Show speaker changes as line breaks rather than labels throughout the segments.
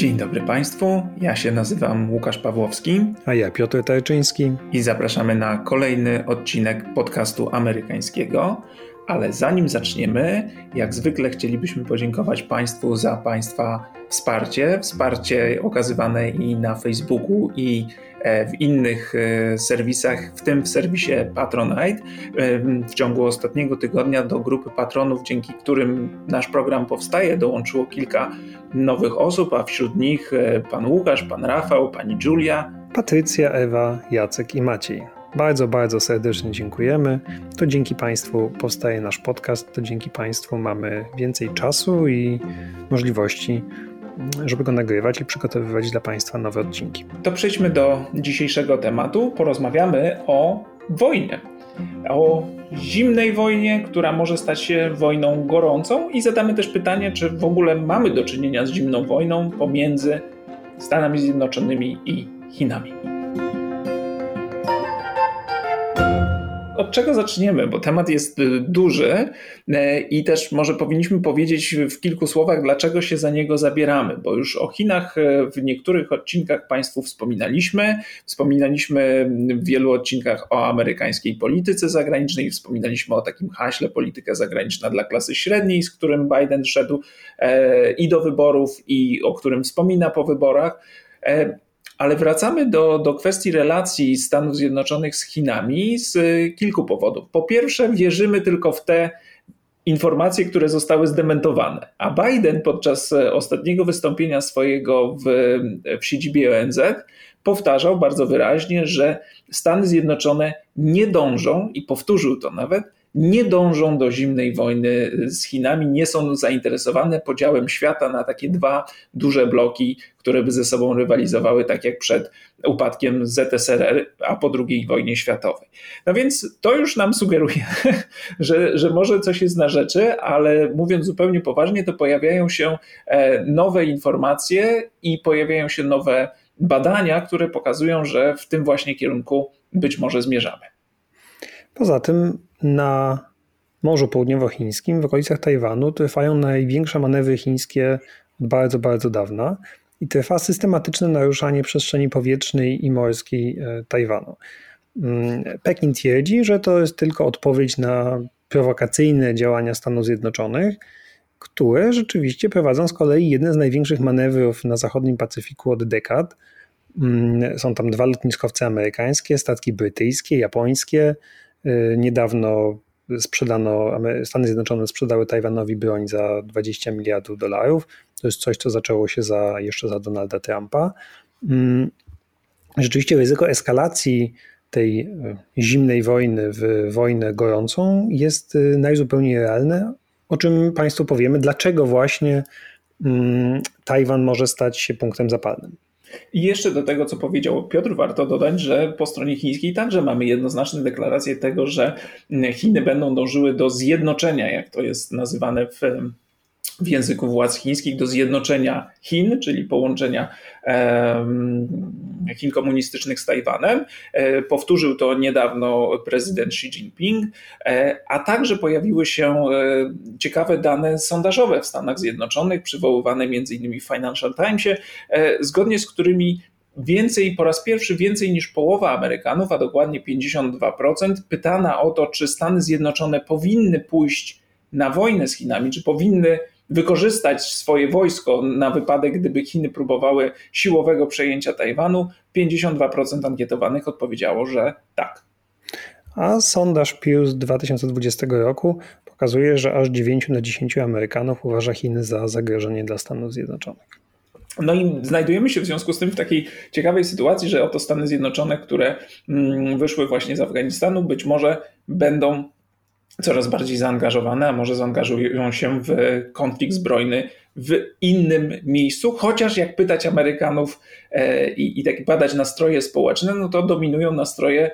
Dzień dobry Państwu, ja się nazywam Łukasz Pawłowski.
A ja Piotr Tajczyński.
I zapraszamy na kolejny odcinek podcastu amerykańskiego. Ale zanim zaczniemy, jak zwykle chcielibyśmy podziękować Państwu za Państwa wsparcie. Wsparcie okazywane i na Facebooku, i e, w innych e, serwisach, w tym w serwisie Patronite. E, w ciągu ostatniego tygodnia do grupy patronów, dzięki którym nasz program powstaje, dołączyło kilka nowych osób, a wśród nich pan Łukasz, pan Rafał, pani Julia,
Patrycja, Ewa, Jacek i Maciej. Bardzo, bardzo serdecznie dziękujemy. To dzięki Państwu powstaje nasz podcast, to dzięki Państwu mamy więcej czasu i możliwości, żeby go nagrywać i przygotowywać dla Państwa nowe odcinki.
To przejdźmy do dzisiejszego tematu. Porozmawiamy o wojnie. O zimnej wojnie, która może stać się wojną gorącą, i zadamy też pytanie, czy w ogóle mamy do czynienia z zimną wojną pomiędzy Stanami Zjednoczonymi i Chinami. Od czego zaczniemy, bo temat jest y, duży e, i też może powinniśmy powiedzieć w kilku słowach, dlaczego się za niego zabieramy, bo już o Chinach e, w niektórych odcinkach Państwu wspominaliśmy. Wspominaliśmy w wielu odcinkach o amerykańskiej polityce zagranicznej, wspominaliśmy o takim haśle polityka zagraniczna dla klasy średniej, z którym Biden szedł e, i do wyborów, i o którym wspomina po wyborach. Ale wracamy do, do kwestii relacji Stanów Zjednoczonych z Chinami z kilku powodów. Po pierwsze, wierzymy tylko w te informacje, które zostały zdementowane. A Biden podczas ostatniego wystąpienia swojego w, w siedzibie ONZ powtarzał bardzo wyraźnie, że Stany Zjednoczone nie dążą, i powtórzył to nawet, nie dążą do zimnej wojny z Chinami, nie są zainteresowane podziałem świata na takie dwa duże bloki, które by ze sobą rywalizowały, tak jak przed upadkiem ZSRR, a po II wojnie światowej. No więc to już nam sugeruje, że, że może coś jest na rzeczy, ale mówiąc zupełnie poważnie, to pojawiają się e, nowe informacje i pojawiają się nowe badania, które pokazują, że w tym właśnie kierunku być może zmierzamy.
Poza tym na Morzu Południowochińskim, w okolicach Tajwanu, trwają największe manewry chińskie od bardzo, bardzo dawna i trwa systematyczne naruszanie przestrzeni powietrznej i morskiej e, Tajwanu. Mm, Pekin twierdzi, że to jest tylko odpowiedź na prowokacyjne działania Stanów Zjednoczonych, które rzeczywiście prowadzą z kolei jedne z największych manewrów na zachodnim Pacyfiku od dekad. Mm, są tam dwa lotniskowce amerykańskie, statki brytyjskie, japońskie, niedawno sprzedano, Stany Zjednoczone sprzedały Tajwanowi broń za 20 miliardów dolarów. To jest coś, co zaczęło się za, jeszcze za Donalda Trumpa. Mm, rzeczywiście ryzyko eskalacji tej y, zimnej wojny w wojnę gorącą jest y, najzupełniej realne, o czym Państwu powiemy, dlaczego właśnie mm, Tajwan może stać się punktem zapalnym.
I jeszcze do tego, co powiedział Piotr, warto dodać, że po stronie chińskiej także mamy jednoznaczne deklaracje tego, że Chiny będą dążyły do zjednoczenia, jak to jest nazywane w w języku władz chińskich do zjednoczenia Chin, czyli połączenia Chin komunistycznych z Tajwanem. E, powtórzył to niedawno prezydent Xi Jinping, e, a także pojawiły się e, ciekawe dane sondażowe w Stanach Zjednoczonych, przywoływane m.in. w Financial Timesie, zgodnie z którymi więcej, po raz pierwszy więcej niż połowa Amerykanów, a dokładnie 52%, pytana o to, czy Stany Zjednoczone powinny pójść na wojnę z Chinami, czy powinny wykorzystać swoje wojsko na wypadek, gdyby Chiny próbowały siłowego przejęcia Tajwanu, 52% ankietowanych odpowiedziało, że tak.
A sondaż Pew z 2020 roku pokazuje, że aż 9 na 10 Amerykanów uważa Chiny za zagrożenie dla Stanów Zjednoczonych.
No i znajdujemy się w związku z tym w takiej ciekawej sytuacji, że oto Stany Zjednoczone, które mm, wyszły właśnie z Afganistanu, być może będą coraz bardziej zaangażowane, a może zaangażują się w konflikt zbrojny w innym miejscu, chociaż jak pytać Amerykanów e, i, i tak badać nastroje społeczne, no to dominują nastroje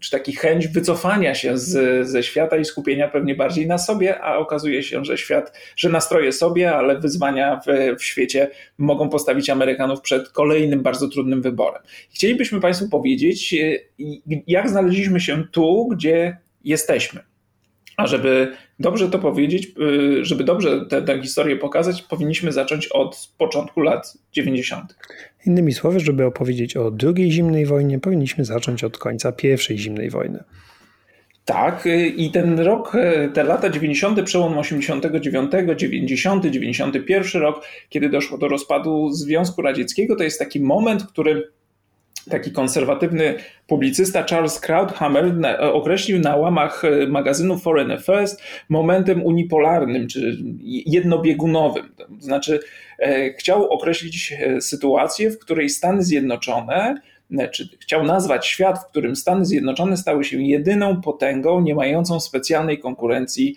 czy taki chęć wycofania się z, ze świata i skupienia pewnie bardziej na sobie, a okazuje się, że świat, że nastroje sobie, ale wyzwania w, w świecie mogą postawić Amerykanów przed kolejnym bardzo trudnym wyborem. Chcielibyśmy Państwu powiedzieć, jak znaleźliśmy się tu, gdzie jesteśmy. A żeby dobrze to powiedzieć, y, żeby dobrze tę historię pokazać, powinniśmy zacząć od początku lat 90.
Innymi słowy, żeby opowiedzieć o II zimnej wojnie, powinniśmy zacząć od końca I zimnej wojny.
Tak, y, i ten rok, y, te lata 90., przełom 89, 90, 91 rok, kiedy doszło do rozpadu Związku Radzieckiego, to jest taki moment, który taki konserwatywny publicysta Charles Krauthammer określił na łamach e, magazynu Foreign Affairs momentem unipolarnym czy jednobiegunowym. To znaczy, e, chciał określić e, sytuację, w której Stany Zjednoczone czy chciał nazwać świat, w którym Stany Zjednoczone stały się jedyną potęgą nie mającą specjalnej konkurencji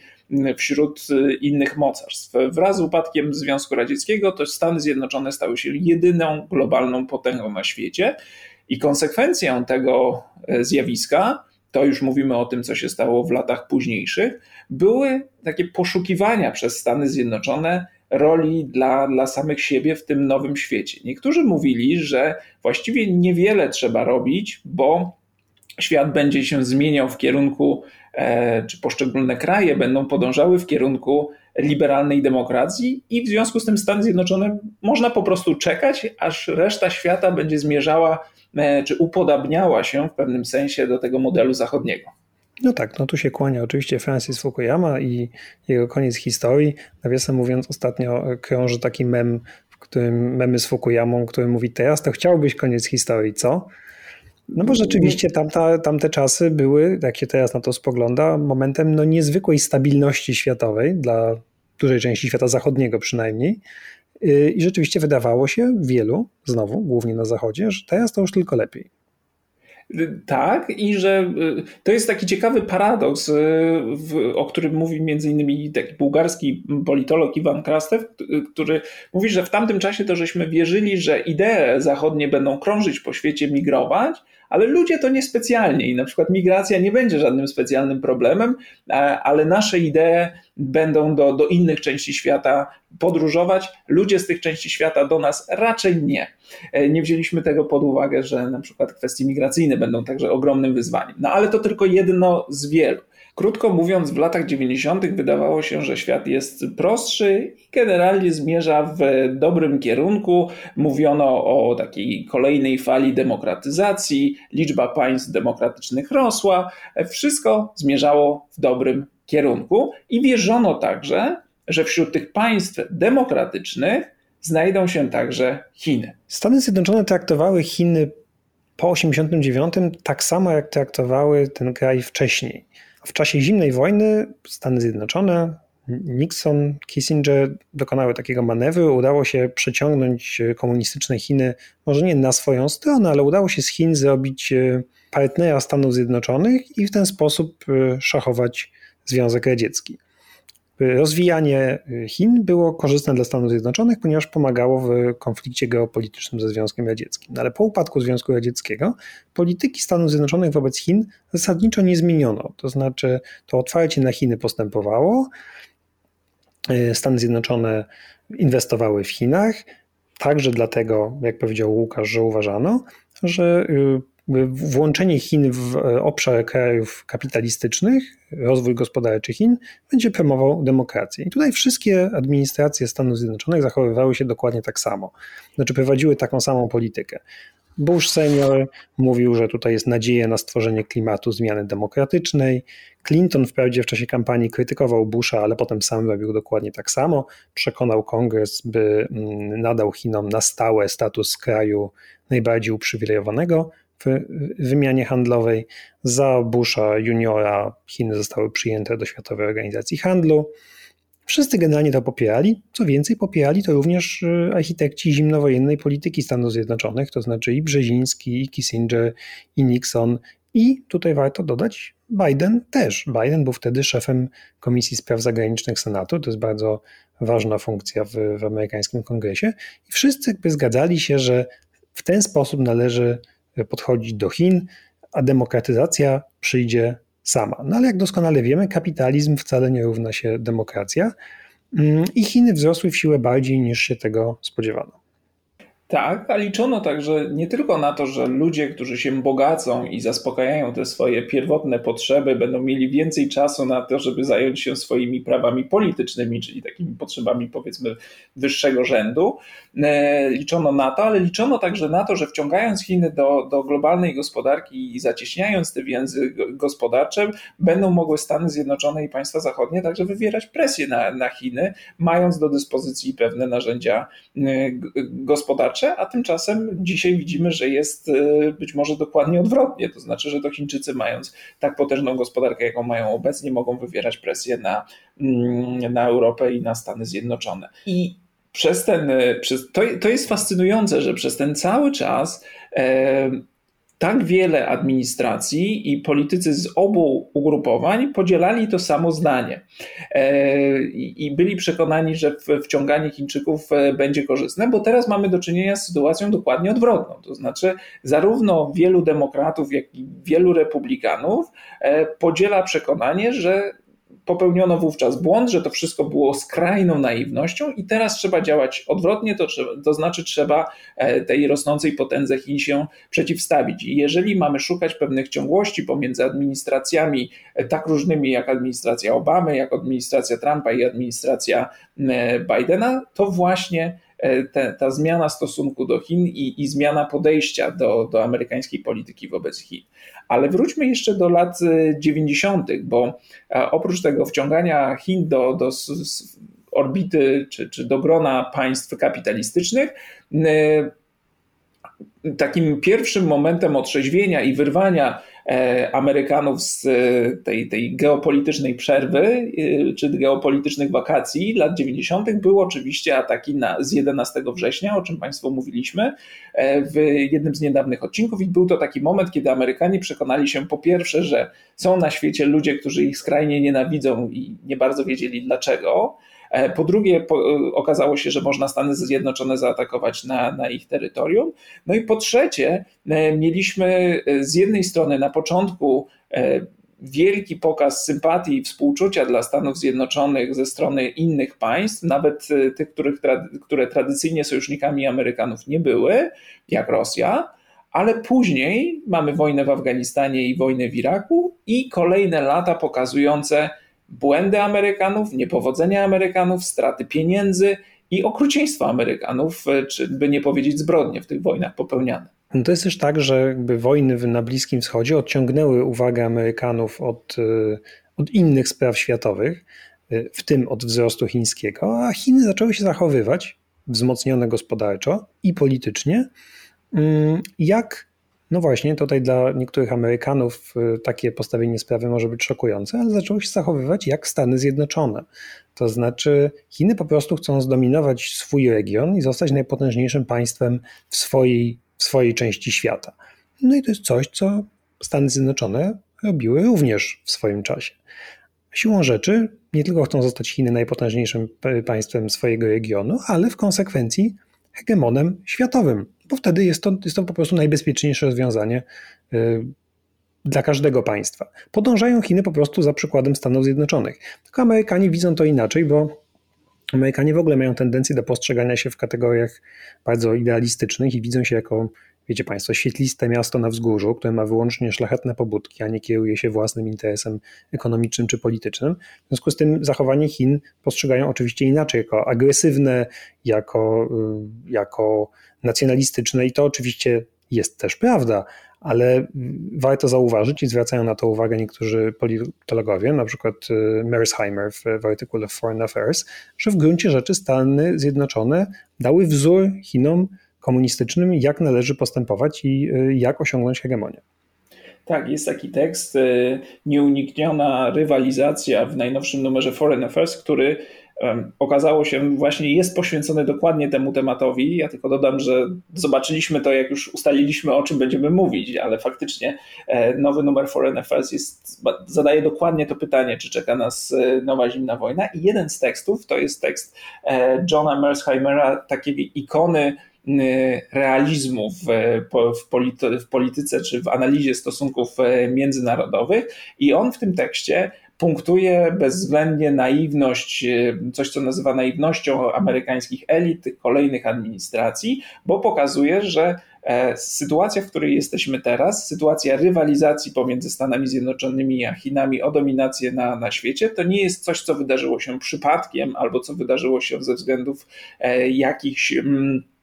wśród innych mocarstw. Wraz z upadkiem Związku Radzieckiego to Stany Zjednoczone stały się jedyną globalną potęgą na świecie i konsekwencją tego e, zjawiska, to już mówimy o tym, co się stało w latach późniejszych, były takie poszukiwania przez Stany Zjednoczone roli dla, dla samych siebie w tym nowym świecie. Niektórzy mówili, że właściwie niewiele trzeba robić, bo świat będzie się zmieniał w kierunku, e, czy poszczególne kraje będą podążały w kierunku liberalnej demokracji i w związku z tym Stany Zjednoczone można po prostu czekać, aż reszta świata będzie zmierzała E, czy upodabniała się w pewnym sensie do tego modelu zachodniego.
No tak, no tu się kłania oczywiście Francis Fukuyama i jego koniec historii. Nawiasem mówiąc, ostatnio krąży taki mem, w którym memy z Fukuyamą, który mówi teraz to chciałbyś koniec historii, co? No bo rzeczywiście tamta, tamte czasy były, jak się teraz na to spogląda, momentem no niezwykłej stabilności światowej dla dużej części świata zachodniego przynajmniej. Y, I rzeczywiście wydawało się wielu, znowu, głównie na zachodzie, że teraz to już tylko lepiej.
Tak, i że y, to jest taki ciekawy paradoks, y, o którym mówi między innymi taki bułgarski politolog Iwan Krastew, który mówi, że w tamtym czasie to żeśmy wierzyli, że idee zachodnie będą krążyć po świecie, migrować, ale ludzie to niespecjalnie i na przykład migracja nie będzie żadnym specjalnym problemem, ale nasze idee będą do, do innych części świata podróżować. Ludzie z tych części świata do nas raczej nie. E, nie wzięliśmy tego pod uwagę, że na przykład kwestie migracyjne będą także ogromnym wyzwaniem. No ale to tylko jedno z wielu. Krótko mówiąc, w latach 90. wydawało się, że świat jest prostszy i generalnie zmierza w dobrym kierunku. Mówiono o takiej kolejnej fali demokratyzacji, liczba państw demokratycznych rosła, wszystko zmierzało w dobrym kierunku i wierzono także, że wśród tych państw demokratycznych znajdą się także Chiny.
Stany Zjednoczone traktowały Chiny po 1989 tak samo, jak traktowały ten kraj wcześniej. W czasie zimnej wojny Stany Zjednoczone, Nixon, Kissinger dokonały takiego manewru. Udało się przeciągnąć komunistyczne Chiny, może nie na swoją stronę, ale udało się z Chin zrobić e, partnera Stanów Zjednoczonych i w ten sposób e, szachować Związek Radziecki. Rozwijanie Chin było korzystne dla Stanów Zjednoczonych, ponieważ pomagało w konflikcie geopolitycznym ze Związkiem Radzieckim. No ale po upadku Związku Radzieckiego polityki Stanów Zjednoczonych wobec Chin zasadniczo nie zmieniono. To znaczy, to otwarcie na Chiny postępowało. Stany Zjednoczone inwestowały w Chinach, także dlatego, jak powiedział Łukasz, że uważano, że y, włączenie Chin w e, obszar krajów kapitalistycznych, rozwój gospodarczy Chin będzie promował demokrację. I tutaj wszystkie administracje Stanów Zjednoczonych zachowywały się dokładnie tak samo. Znaczy prowadziły taką samą politykę. Bush senior mówił, że tutaj jest nadzieja na stworzenie klimatu zmiany demokratycznej. Clinton wprawdzie w czasie kampanii krytykował Busha, ale potem sam robił dokładnie tak samo. Przekonał kongres, by mm, nadał Chinom na stałe status kraju najbardziej uprzywilejowanego w wymianie handlowej. Za Busha juniora Chiny zostały przyjęte do Światowej Organizacji Handlu. Wszyscy generalnie to popierali. Co więcej, popierali to również y, architekci zimnowojennej polityki Stanów Zjednoczonych, to znaczy i Brzeziński, i Kissinger, i Nixon. I tutaj warto dodać, Biden też. Biden był wtedy szefem Komisji Spraw Zagranicznych Senatu. To jest bardzo ważna funkcja w, w amerykańskim kongresie. I wszyscy jakby zgadzali się, że w ten sposób należy podchodzić do Chin, a demokratyzacja przyjdzie sama. No ale jak doskonale wiemy, kapitalizm wcale nie równa się demokracja mm, i Chiny wzrosły w siłę bardziej niż się tego spodziewano.
Tak, a liczono także nie tylko na to, że ludzie, którzy się bogacą i zaspokajają te swoje pierwotne potrzeby, będą mieli więcej czasu na to, żeby zająć się swoimi prawami politycznymi, czyli takimi potrzebami powiedzmy wyższego rzędu. E, liczono na to, ale liczono także na to, że wciągając Chiny do, do globalnej gospodarki i zacieśniając te więzy gospodarcze, będą mogły Stany Zjednoczone i państwa zachodnie także wywierać presję na, na Chiny, mając do dyspozycji pewne narzędzia e, a tymczasem dzisiaj widzimy, że jest e, być może dokładnie odwrotnie. To znaczy, że to Chińczycy, mając tak potężną gospodarkę, jaką mają obecnie, mogą wywierać presję na, mm, na Europę i na Stany Zjednoczone. I przez ten, e, przez, to, to jest fascynujące, że przez ten cały czas e, tak wiele administracji i politycy z obu ugrupowań podzielali to samo zdanie e, i byli przekonani, że wciąganie Chińczyków e, będzie korzystne, bo teraz mamy do czynienia z sytuacją dokładnie odwrotną. To znaczy, zarówno wielu demokratów, jak i wielu republikanów e, podziela przekonanie, że popełniono wówczas błąd, że to wszystko było skrajną naiwnością i teraz trzeba działać odwrotnie, to, to znaczy trzeba e, tej rosnącej potędze Chin się przeciwstawić. I jeżeli mamy szukać pewnych ciągłości pomiędzy administracjami e, tak różnymi jak administracja Obamy, jak administracja Trumpa i administracja e, Bidena, to właśnie te, ta zmiana stosunku do Chin i, i zmiana podejścia do, do amerykańskiej polityki wobec Chin. Ale wróćmy jeszcze do lat 90., e, bo e, oprócz tego wciągania Chin do, do orbity czy, czy do grona państw kapitalistycznych, takim pierwszym momentem otrzeźwienia i wyrwania E, Amerykanów z e, tej, tej geopolitycznej przerwy e, czy geopolitycznych wakacji lat 90. były oczywiście ataki na, z 11 września, o czym Państwu mówiliśmy w jednym z niedawnych odcinków i był to taki moment, kiedy Amerykanie przekonali się po pierwsze, że są na świecie ludzie, którzy ich skrajnie nienawidzą i nie bardzo wiedzieli dlaczego, E, po drugie, po, e, okazało się, że można Stany Zjednoczone zaatakować na, na ich terytorium. No i po trzecie, e, mieliśmy z jednej strony na początku wielki pokaz sympatii i współczucia dla Stanów Zjednoczonych ze strony innych państw, nawet tych, których, które tradycyjnie sojusznikami Amerykanów nie były, jak Rosja, ale później mamy wojnę w Afganistanie i wojnę w Iraku i kolejne lata pokazujące błędy Amerykanów, niepowodzenia Amerykanów, straty pieniędzy i okrucieństwa Amerykanów, e, czy by nie powiedzieć zbrodnie w tych wojnach popełniane.
No to jest też tak, że jakby wojny na Bliskim Wschodzie odciągnęły uwagę Amerykanów od, e, od innych spraw światowych, e, w tym od wzrostu chińskiego, a Chiny zaczęły się zachowywać wzmocnione gospodarczo i politycznie, mm, jak no właśnie, tutaj dla niektórych Amerykanów y, takie postawienie sprawy może być szokujące, ale zaczęło się zachowywać jak Stany Zjednoczone. To znaczy, Chiny po prostu chcą zdominować swój region i zostać najpotężniejszym państwem w swojej, w swojej części świata. No i to jest coś, co Stany Zjednoczone robiły również w swoim czasie. Siłą rzeczy nie tylko chcą zostać Chiny najpotężniejszym państwem swojego regionu, ale w konsekwencji hegemonem światowym bo wtedy jest to, jest to po prostu najbezpieczniejsze rozwiązanie y, dla każdego państwa. Podążają Chiny po prostu za przykładem Stanów Zjednoczonych. Tylko Amerykanie widzą to inaczej, bo Amerykanie w ogóle mają tendencję do postrzegania się w kategoriach bardzo idealistycznych i widzą się jako wiecie Państwo, świetliste miasto na wzgórzu, które ma wyłącznie szlachetne pobudki, a nie kieruje się własnym interesem ekonomicznym czy politycznym. W związku z tym zachowanie Chin postrzegają oczywiście inaczej, jako agresywne, jako, y, jako nacjonalistyczne i to oczywiście jest też prawda, ale warto zauważyć i zwracają na to uwagę niektórzy politologowie, na przykład y, Mersheimer w, w artykule Foreign Affairs, że w gruncie rzeczy Stany Zjednoczone dały wzór Chinom komunistycznym, jak należy postępować i y, jak osiągnąć hegemonię.
Tak, jest taki tekst, y, nieunikniona rywalizacja w najnowszym numerze Foreign Affairs, który okazało się właśnie jest poświęcony dokładnie temu tematowi. Ja tylko dodam, że zobaczyliśmy to, jak już ustaliliśmy, o czym będziemy mówić, ale faktycznie e, nowy numer Foreign Affairs jest, zadaje dokładnie to pytanie, czy czeka nas e, nowa zimna wojna. I jeden z tekstów to jest tekst e, Johna Mersheimera, takiej ikony realizmu w, w, polity, w polityce czy w analizie stosunków międzynarodowych i on w tym tekście punktuje bezwzględnie naiwność, coś co nazywa naiwnością amerykańskich elit, kolejnych administracji, bo pokazuje, że E, sytuacja, w której jesteśmy teraz, sytuacja rywalizacji pomiędzy Stanami Zjednoczonymi a Chinami o dominację na, na świecie, to nie jest coś, co wydarzyło się przypadkiem albo co wydarzyło się ze względów e, jakichś. Mm, e,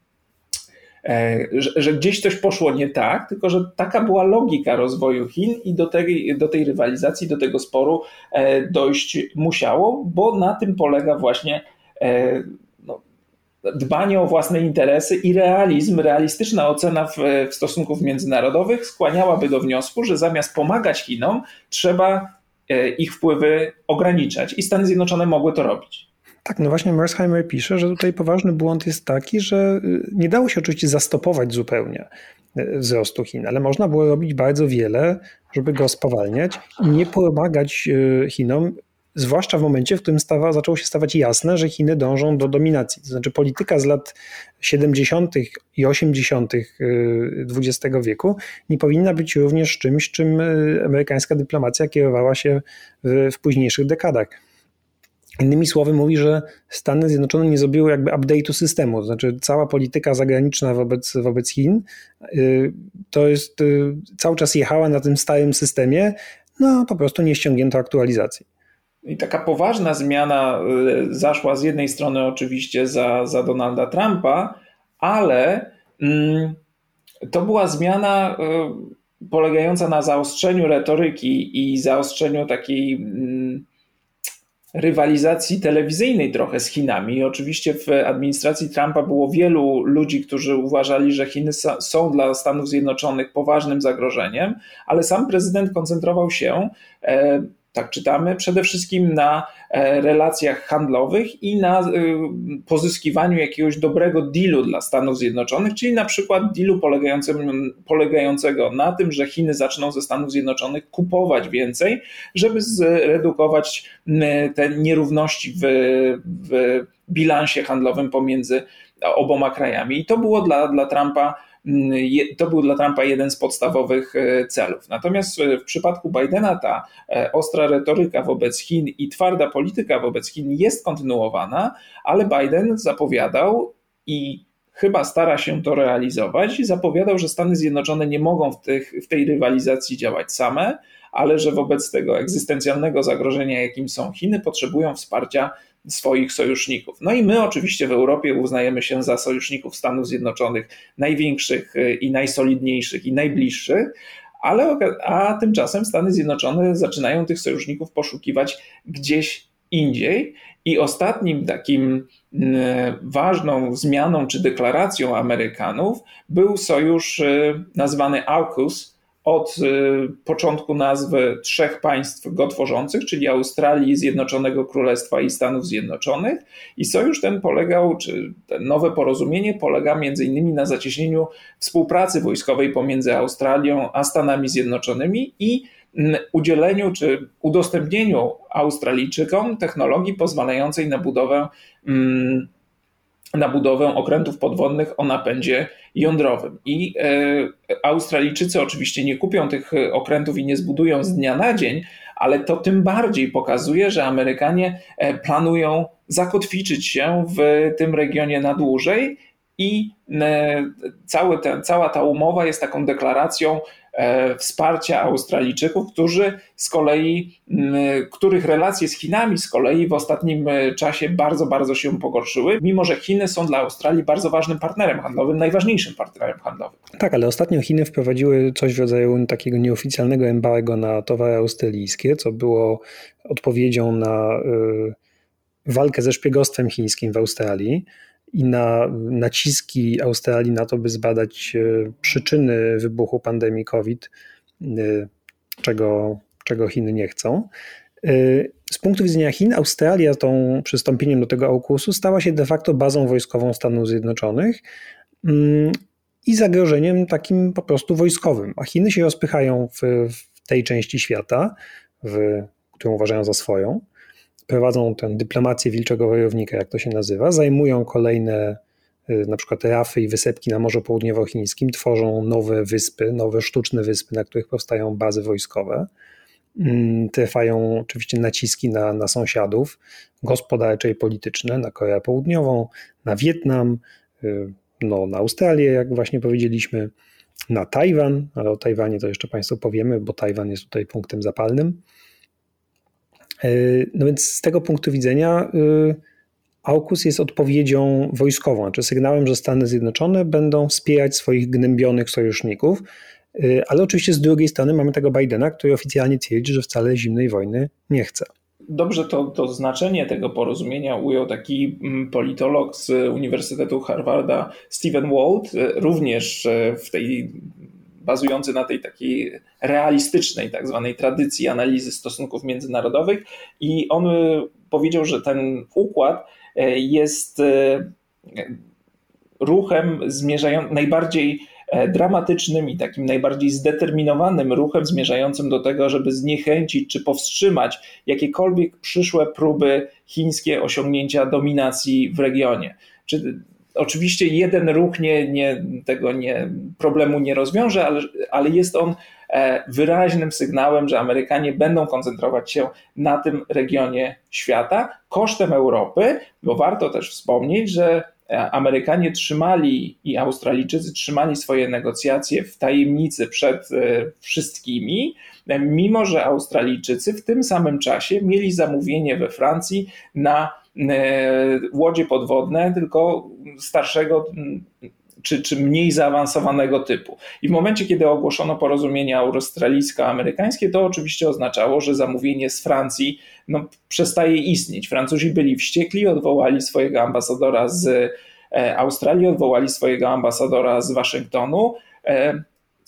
że, że, gdzieś coś poszło nie tak, tylko że taka była logika rozwoju Chin i do tej, do tej rywalizacji, do tego sporu dojść musiało, bo na tym polega właśnie dbanie o własne interesy i realizm, realistyczna ocena w, w stosunków międzynarodowych skłaniałaby do wniosku, że zamiast pomagać Chinom, trzeba e, ich wpływy ograniczać i Stany Zjednoczone mogły to robić.
Tak, no właśnie Mersheimer pisze, że tutaj poważny błąd jest taki, że y, nie dało się oczywiście zastopować zupełnie y, wzrostu Chin, ale można było robić bardzo wiele, żeby go spowalniać i nie pomagać y, Chinom zwłaszcza w momencie, w którym stawa, zaczęło się stawać jasne, że Chiny dążą do dominacji. To znaczy polityka z lat 70. i 80. XX wieku nie powinna być również czymś, czym amerykańska dyplomacja kierowała się w, w późniejszych dekadach. Innymi słowy mówi, że Stany Zjednoczone nie zrobiły jakby update'u systemu, to znaczy cała polityka zagraniczna wobec, wobec Chin y, to jest cały czas jechała na tym starym systemie, no po prostu nie ściągnięto aktualizacji.
I taka poważna zmiana y, zaszła z jednej strony oczywiście za, za Donalda Trumpa, ale mm, to była zmiana y, polegająca na zaostrzeniu retoryki i zaostrzeniu takiej mm, rywalizacji telewizyjnej trochę z Chinami. Oczywiście w administracji Trumpa było wielu ludzi, którzy uważali, że Chiny są dla Stanów Zjednoczonych poważnym zagrożeniem, ale sam prezydent koncentrował się e, tak czytamy, przede wszystkim na e, relacjach handlowych i na e, pozyskiwaniu jakiegoś dobrego dealu dla Stanów Zjednoczonych, czyli na przykład dealu polegającego na tym, że Chiny zaczną ze Stanów Zjednoczonych kupować więcej, żeby zredukować te nierówności w, w bilansie handlowym pomiędzy oboma krajami. I to było dla, dla Trumpa to był dla Trumpa jeden z podstawowych e, celów. Natomiast w przypadku Bidena ta e, ostra retoryka wobec Chin i twarda polityka wobec Chin jest kontynuowana, ale Biden zapowiadał i chyba stara się to realizować i zapowiadał, że Stany Zjednoczone nie mogą w, tych, w tej rywalizacji działać same, ale że wobec tego egzystencjalnego zagrożenia, jakim są Chiny, potrzebują wsparcia swoich sojuszników. No i my oczywiście w Europie uznajemy się za sojuszników Stanów Zjednoczonych największych y, i najsolidniejszych i najbliższych, ale a tymczasem Stany Zjednoczone zaczynają tych sojuszników poszukiwać gdzieś indziej. I ostatnim takim y, ważną zmianą czy deklaracją Amerykanów był sojusz y, nazwany AUKUS, od y, początku nazwy trzech państw go tworzących, czyli Australii, Zjednoczonego Królestwa i Stanów Zjednoczonych. I sojusz ten polegał, czy nowe porozumienie polega między innymi na zacieśnieniu współpracy wojskowej pomiędzy Australią a Stanami Zjednoczonymi i mm, udzieleniu czy udostępnieniu Australijczykom technologii pozwalającej na budowę mm, na budowę okrętów podwodnych o napędzie jądrowym. I e, Australijczycy oczywiście nie kupią tych okrętów i nie zbudują z dnia na dzień, ale to tym bardziej pokazuje, że Amerykanie e, planują zakotwiczyć się w tym regionie na dłużej i e, cały ten, cała ta umowa jest taką deklaracją E, wsparcia Australijczyków, którzy z kolei, których relacje z Chinami z kolei w ostatnim e, czasie bardzo, bardzo się pogorszyły, mimo że Chiny są dla Australii bardzo ważnym partnerem handlowym, najważniejszym partnerem handlowym.
Tak, ale ostatnio Chiny wprowadziły coś w rodzaju takiego nieoficjalnego embargo na towary australijskie, co było odpowiedzią na e, walkę ze szpiegostwem chińskim w Australii i na naciski Australii na to, by zbadać e, przyczyny wybuchu pandemii COVID, e, czego, czego Chiny nie chcą. E, z punktu widzenia Chin, Australia tą przystąpieniem do tego AUKUS-u stała się de facto bazą wojskową Stanów Zjednoczonych mm, i zagrożeniem takim po prostu wojskowym. A Chiny się rozpychają w, w tej części świata, w, którą uważają za swoją prowadzą tę dyplomację wilczego wojownika, jak to się nazywa, zajmują kolejne y, na przykład rafy i wysepki na Morzu Południowochińskim, tworzą nowe wyspy, nowe sztuczne wyspy, na których powstają bazy wojskowe. Mm, trwają oczywiście naciski na, na sąsiadów gospodarcze i polityczne, na Koreę Południową, na Wietnam, y, no, na Australię, jak właśnie powiedzieliśmy, na Tajwan, ale o Tajwanie to jeszcze Państwu powiemy, bo Tajwan jest tutaj punktem zapalnym. Y, no więc z tego punktu widzenia y, AUKUS jest odpowiedzią wojskową, znaczy sygnałem, że Stany Zjednoczone będą wspierać swoich gnębionych sojuszników, Y, ale oczywiście z drugiej strony mamy tego Bidena, który oficjalnie twierdzi, że wcale zimnej wojny nie chce.
Dobrze to, to znaczenie tego porozumienia ujął taki mm, politolog z Uniwersytetu Harvarda Stephen Wald, y, również w tej bazujący na tej takiej realistycznej, tak zwanej tradycji analizy stosunków międzynarodowych. I on powiedział, że ten układ jest ruchem zmierzającym najbardziej E, dramatycznym i takim najbardziej zdeterminowanym ruchem zmierzającym do tego, żeby zniechęcić czy powstrzymać jakiekolwiek przyszłe próby chińskie osiągnięcia dominacji w regionie. Czy Oczywiście jeden ruch nie, nie, tego nie, problemu nie rozwiąże, ale, ale jest on e, wyraźnym sygnałem, że Amerykanie będą koncentrować się na tym regionie świata. Kosztem Europy, bo warto też wspomnieć, że Amerykanie trzymali i Australijczycy trzymali swoje negocjacje w tajemnicy przed e, wszystkimi, mimo że Australijczycy w tym samym czasie mieli zamówienie we Francji na e, łodzie podwodne, tylko starszego czy, czy mniej zaawansowanego typu. I w momencie, kiedy ogłoszono porozumienie australijsko-amerykańskie, to oczywiście oznaczało, że zamówienie z Francji no, przestaje istnieć. Francuzi byli wściekli, odwołali swojego ambasadora z e, Australii, odwołali swojego ambasadora z Waszyngtonu.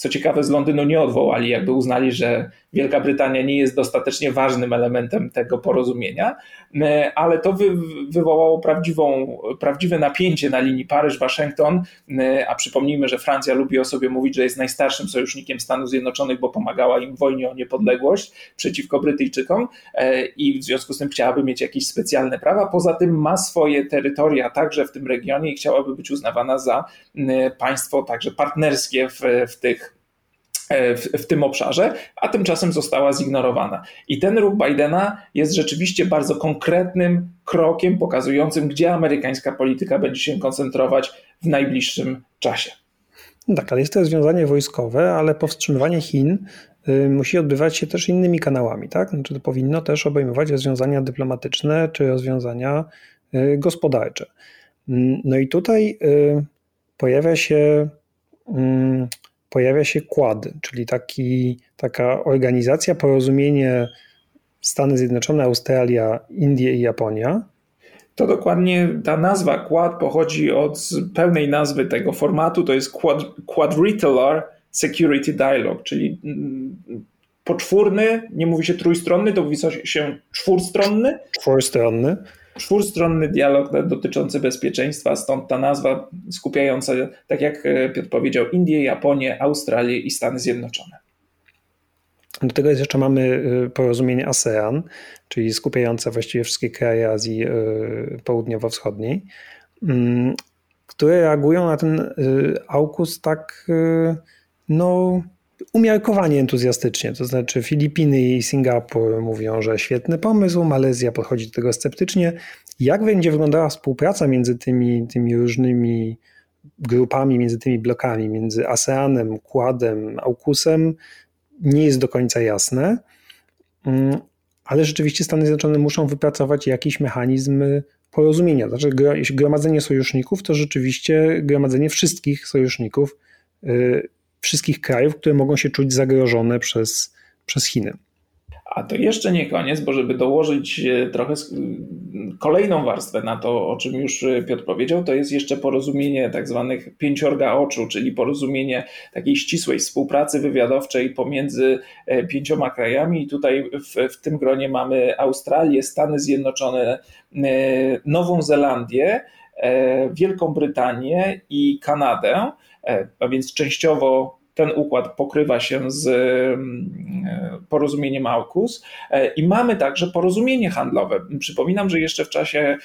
Co ciekawe, z Londynu nie odwołali, jakby uznali, że Wielka Brytania nie jest dostatecznie ważnym elementem tego porozumienia, e, ale to wy, wywołało prawdziwą, prawdziwe napięcie na linii Paryż-Waszyngton, e, a przypomnijmy, że Francja lubi o sobie mówić, że jest najstarszym sojusznikiem Stanów Zjednoczonych, bo pomagała im w wojnie o niepodległość przeciwko Brytyjczykom e, i w związku z tym chciałaby mieć jakieś specjalne prawa. Poza tym ma swoje terytoria także w tym regionie i chciałaby być uznawana za państwo także partnerskie w, w tych w, w, tym obszarze, a tymczasem została zignorowana. I ten ruch Bidena jest rzeczywiście bardzo konkretnym krokiem pokazującym, gdzie amerykańska polityka będzie się koncentrować w najbliższym czasie.
No tak, ale jest to rozwiązanie wojskowe, ale powstrzymywanie Chin y, musi odbywać się też innymi kanałami, tak? Znaczy to powinno też obejmować rozwiązania dyplomatyczne czy rozwiązania y, gospodarcze. Mm, no i tutaj y, pojawia się mm, pojawia się Quad, czyli taki, taka organizacja, porozumienie Stany Zjednoczone, Australia, Indie i Japonia.
To dokładnie ta nazwa Quad pochodzi od pełnej nazwy tego formatu, to jest quad, Security Dialogue, czyli mm, poczwórny, nie mówi się trójstronny, to mówi się czwórstronny.
Czwórstronny
czwórstronny dialog dotyczący bezpieczeństwa, stąd ta nazwa skupiająca, tak jak e, Piotr powiedział, Indię, Japonię, Australię i Stany Zjednoczone.
Do tego jeszcze mamy e, porozumienie ASEAN, czyli skupiające właściwie wszystkie kraje Azji e, Południowo-Wschodniej, mm, które reagują na ten AUKUS tak no, umiarkowanie entuzjastycznie. To znaczy Filipiny i Singapur mówią, że świetny pomysł, Malezja podchodzi do tego sceptycznie. Jak będzie wyglądała współpraca między tymi, tymi różnymi grupami, między tymi blokami, między ASEANem, Quadem, AUKUSem, nie jest do końca jasne. Mm, ale rzeczywiście Stany Zjednoczone muszą wypracować jakiś mechanizm porozumienia. Znaczy, gromadzenie sojuszników, to rzeczywiście gromadzenie wszystkich sojuszników y, wszystkich krajów, które mogą się czuć zagrożone przez, przez Chiny.
A to jeszcze nie koniec, bo żeby dołożyć e, trochę kolejną warstwę na to, o czym już e, Piotr powiedział, to jest jeszcze porozumienie tak zwanych pięciorga oczu, czyli porozumienie takiej ścisłej współpracy wywiadowczej pomiędzy e, pięcioma krajami. I tutaj w, w tym gronie mamy Australię, Stany Zjednoczone, Nową Zelandię, Wielką Brytanię i Kanadę. E, a więc częściowo ten układ pokrywa się z e, porozumieniem AUKUS e, i mamy także porozumienie handlowe. Przypominam, że jeszcze w czasie,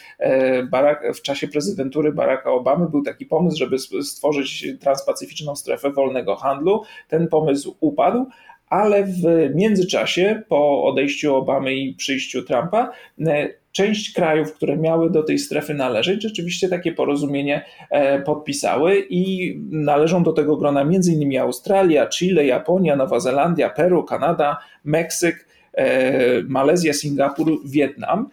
Barack, w czasie prezydentury Baracka Obamy był taki pomysł, żeby stworzyć transpacyficzną strefę wolnego handlu. Ten pomysł upadł, ale w międzyczasie, po odejściu Obamy i przyjściu Trumpa, część krajów, które miały do tej strefy należeć, rzeczywiście takie porozumienie e, podpisały i należą do tego grona m.in. Australia, Chile, Japonia, Nowa Zelandia, Peru, Kanada, Meksyk, e, Malezja, Singapur, Wietnam.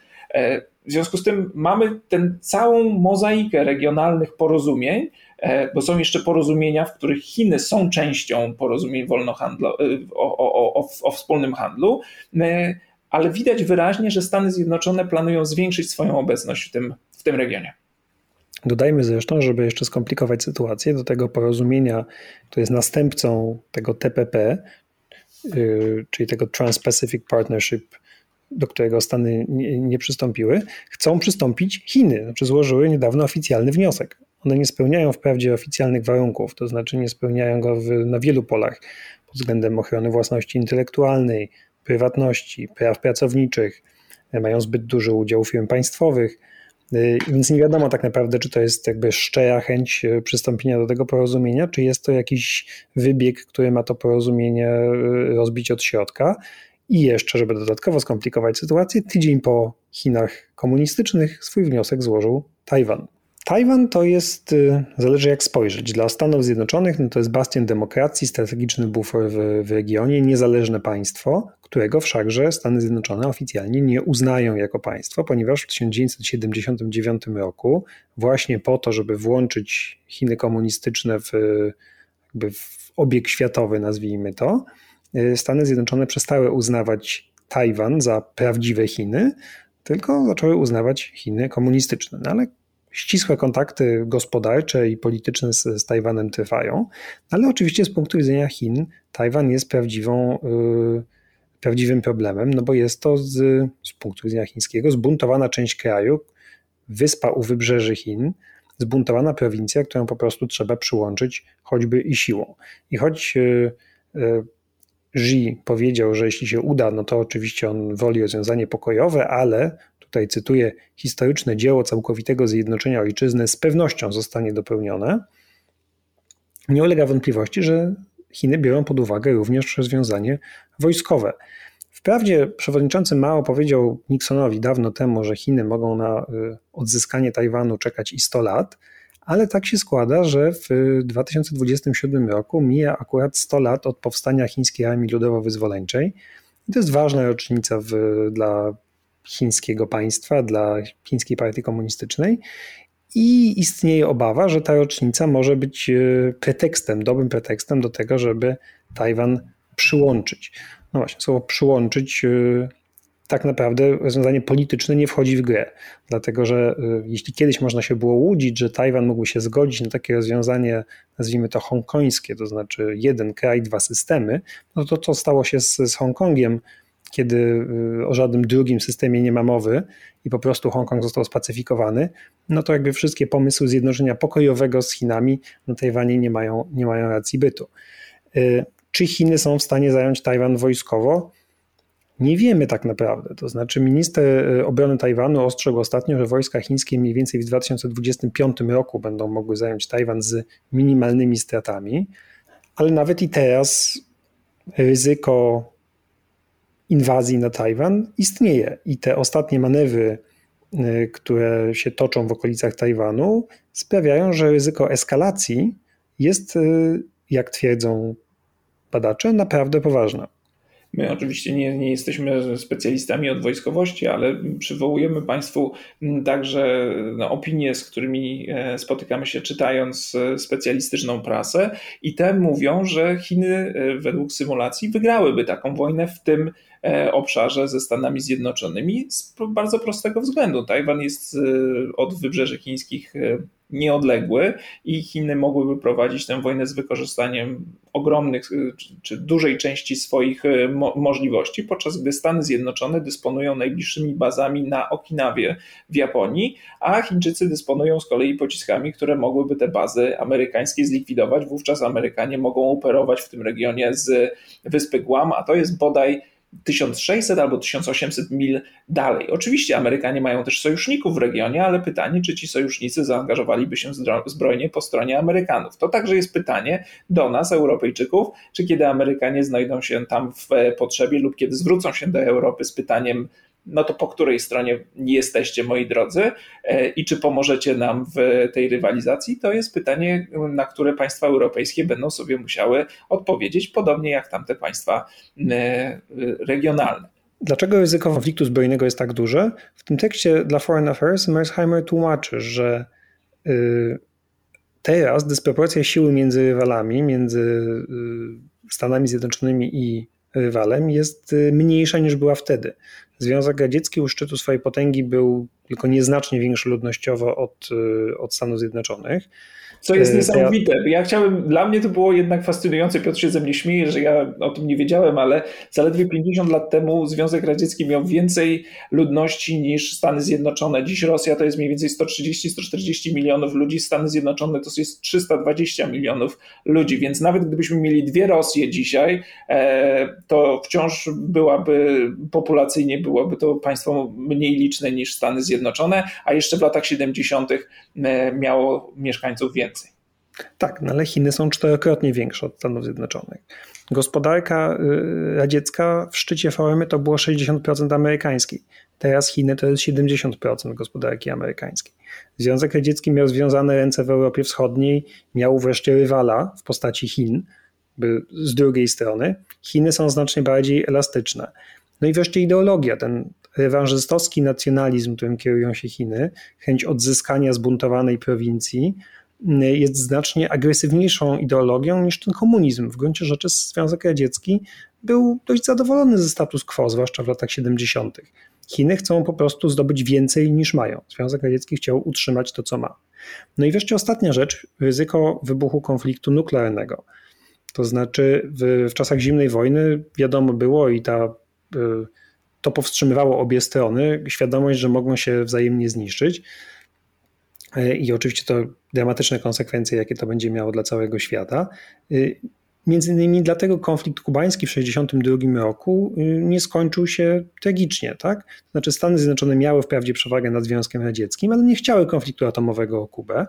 E, w związku z tym mamy tę całą mozaikę regionalnych porozumień, bo są jeszcze porozumienia, w których Chiny są częścią porozumień wolnohandlo, o, o, o, o wspólnym handlu ale widać wyraźnie, że Stany Zjednoczone planują zwiększyć swoją obecność w tym, w tym regionie.
Dodajmy zresztą, żeby jeszcze skomplikować sytuację, do tego porozumienia, które jest następcą tego TPP, yy, czyli tego Trans-Pacific Partnership, do którego Stany nie, nie, przystąpiły, chcą przystąpić Chiny. Znaczy złożyły niedawno oficjalny wniosek. One nie spełniają wprawdzie oficjalnych warunków, to znaczy nie spełniają go w, na wielu polach pod względem ochrony własności intelektualnej, prywatności, praw pracowniczych, mają zbyt duży udział firm państwowych, y, więc nie wiadomo tak naprawdę, czy to jest jakby szczera chęć y, przystąpienia do tego porozumienia, czy jest to jakiś wybieg, który ma to porozumienie y, rozbić od środka. I jeszcze, żeby dodatkowo skomplikować sytuację, tydzień po Chinach komunistycznych swój wniosek złożył Tajwan. Tajwan to jest, y, zależy jak spojrzeć, dla Stanów Zjednoczonych no to jest bastion demokracji, strategiczny bufor w, w regionie, niezależne państwo, którego wszakże Stany Zjednoczone oficjalnie nie uznają jako państwo, ponieważ w 1979 roku, właśnie po to, żeby włączyć Chiny komunistyczne w, w obieg światowy, nazwijmy to, y, Stany Zjednoczone przestały uznawać Tajwan za prawdziwe Chiny, tylko zaczęły uznawać Chiny komunistyczne. No ale ścisłe kontakty gospodarcze i polityczne z, z Tajwanem trwają, ale oczywiście z punktu widzenia Chin Tajwan jest prawdziwą, yy, prawdziwym problemem, no bo jest to z, z punktu widzenia chińskiego zbuntowana część kraju, wyspa u wybrzeży Chin, zbuntowana prowincja, którą po prostu trzeba przyłączyć choćby i siłą. I choć yy, yy, Xi powiedział, że jeśli się uda, no to oczywiście on woli rozwiązanie pokojowe, ale tutaj cytuję, historyczne dzieło całkowitego zjednoczenia ojczyzny z pewnością zostanie dopełnione, nie ulega wątpliwości, że Chiny biorą pod uwagę również rozwiązanie wojskowe. Wprawdzie przewodniczący Mao powiedział Nixonowi dawno temu, że Chiny mogą na y, odzyskanie Tajwanu czekać i 100 lat, ale tak się składa, że w 2027 roku mija akurat 100 lat od powstania Chińskiej Armii Ludowo-Wyzwoleńczej. I to jest ważna rocznica w, dla chińskiego państwa, dla chińskiej partii komunistycznej. I istnieje obawa, że ta rocznica może być e, pretekstem, dobrym pretekstem do tego, żeby Tajwan przyłączyć. No właśnie, słowo przyłączyć e, tak naprawdę rozwiązanie polityczne nie wchodzi w grę, dlatego że e, jeśli kiedyś można się było łudzić, że Tajwan mógł się zgodzić na takie rozwiązanie, nazwijmy to hongkońskie, to znaczy jeden kraj, dwa systemy, no to co stało się z, z Hongkongiem kiedy y, o żadnym drugim systemie nie ma mowy i po prostu Hongkong został spacyfikowany, no to jakby wszystkie pomysły zjednoczenia pokojowego z Chinami na Tajwanie nie mają, nie mają racji bytu. Y, czy Chiny są w stanie zająć Tajwan wojskowo? Nie wiemy tak naprawdę. To znaczy, minister y, obrony Tajwanu ostrzegł ostatnio, że wojska chińskie mniej więcej w 2025 roku będą mogły zająć Tajwan z minimalnymi stratami, ale nawet i teraz ryzyko inwazji na Tajwan istnieje i te ostatnie manewry, y, które się toczą w okolicach Tajwanu, sprawiają, że ryzyko eskalacji jest, y, jak twierdzą badacze, naprawdę poważne.
My oczywiście nie, nie jesteśmy specjalistami od wojskowości, ale przywołujemy Państwu także no, opinie, z którymi e, spotykamy się czytając e, specjalistyczną prasę. I te mówią, że Chiny e, według symulacji wygrałyby taką wojnę w tym obszarze ze Stanami Zjednoczonymi z bardzo prostego względu. Tajwan jest od wybrzeży chińskich nieodległy i Chiny mogłyby prowadzić tę wojnę z wykorzystaniem ogromnych czy dużej części swoich mo możliwości, podczas gdy Stany Zjednoczone dysponują najbliższymi bazami na Okinawie w Japonii, a Chińczycy dysponują z kolei pociskami, które mogłyby te bazy amerykańskie zlikwidować. Wówczas Amerykanie mogą operować w tym regionie z wyspy Guam, a to jest bodaj 1600 albo 1800 mil dalej. Oczywiście Amerykanie mają też sojuszników w regionie, ale pytanie, czy ci sojusznicy zaangażowaliby się zbrojnie po stronie Amerykanów. To także jest pytanie do nas, Europejczyków, czy kiedy Amerykanie znajdą się tam w potrzebie lub kiedy zwrócą się do Europy z pytaniem, no to po której stronie jesteście, moi drodzy, e, i czy pomożecie nam w tej rywalizacji? To jest pytanie, na które państwa europejskie będą sobie musiały odpowiedzieć, podobnie jak tamte państwa e, regionalne.
Dlaczego ryzyko konfliktu zbrojnego jest tak duże? W tym tekście dla Foreign Affairs Mersheimer tłumaczy, że y, teraz dysproporcja siły między rywalami, między y, Stanami Zjednoczonymi i rywalem jest y, mniejsza niż była wtedy. Związek Radziecki u szczytu swojej potęgi był tylko nieznacznie większy ludnościowo od, y, od Stanów Zjednoczonych.
Co jest e, niesamowite. Ja chciałem, dla mnie to było jednak fascynujące. Piotr się ze mnie śmieje, że ja o tym nie wiedziałem, ale zaledwie 50 lat temu Związek Radziecki miał więcej ludności niż Stany Zjednoczone. Dziś Rosja to jest mniej więcej 130-140 milionów ludzi, Stany Zjednoczone to jest 320 milionów ludzi, więc nawet gdybyśmy mieli dwie Rosje dzisiaj, e, to wciąż byłaby populacyjnie byłoby to państwo mniej liczne niż Stany Zjednoczone, a jeszcze w latach 70. E, miało mieszkańców więcej.
Tak, no ale Chiny są czterokrotnie większe od Stanów Zjednoczonych. Gospodarka y, radziecka w szczycie formy to było 60% amerykańskiej. Teraz Chiny to jest 70% gospodarki amerykańskiej. Związek Radziecki miał związane ręce w Europie Wschodniej, miał wreszcie rywala w postaci Chin. Z drugiej strony Chiny są znacznie bardziej elastyczne. No i wreszcie ideologia, ten rewanżystowski nacjonalizm, którym kierują się Chiny, chęć odzyskania zbuntowanej prowincji, jest znacznie agresywniejszą ideologią niż ten komunizm. W gruncie rzeczy Związek Radziecki był dość zadowolony ze status quo, zwłaszcza w latach 70. Chiny chcą po prostu zdobyć więcej niż mają. Związek Radziecki chciał utrzymać to, co ma. No i wreszcie ostatnia rzecz, ryzyko wybuchu konfliktu nuklearnego. To znaczy w, w czasach zimnej wojny wiadomo było i ta, y, to powstrzymywało obie strony, świadomość, że mogą się wzajemnie zniszczyć. E, i oczywiście to dramatyczne konsekwencje, jakie to będzie miało dla całego świata. E, między innymi dlatego konflikt kubański w 1962 roku e, nie skończył się tragicznie. Tak? Znaczy Stany Zjednoczone miały wprawdzie przewagę nad Związkiem Radzieckim, ale nie chciały konfliktu atomowego o Kubę.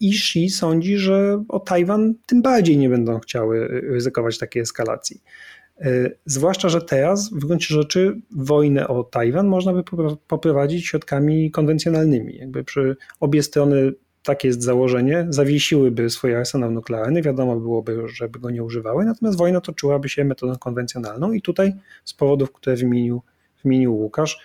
I Xi sądzi, że o Tajwan tym bardziej nie będą chciały ryzykować takiej eskalacji. Zwłaszcza, że teraz w gruncie rzeczy wojnę o Tajwan można by poprowadzić środkami konwencjonalnymi. Jakby przy obie strony takie jest założenie, zawiesiłyby swoje arsenał nuklearny, wiadomo byłoby, żeby go nie używały, natomiast wojna toczyłaby się metodą konwencjonalną i tutaj z powodów, które wymienił, wymienił Łukasz,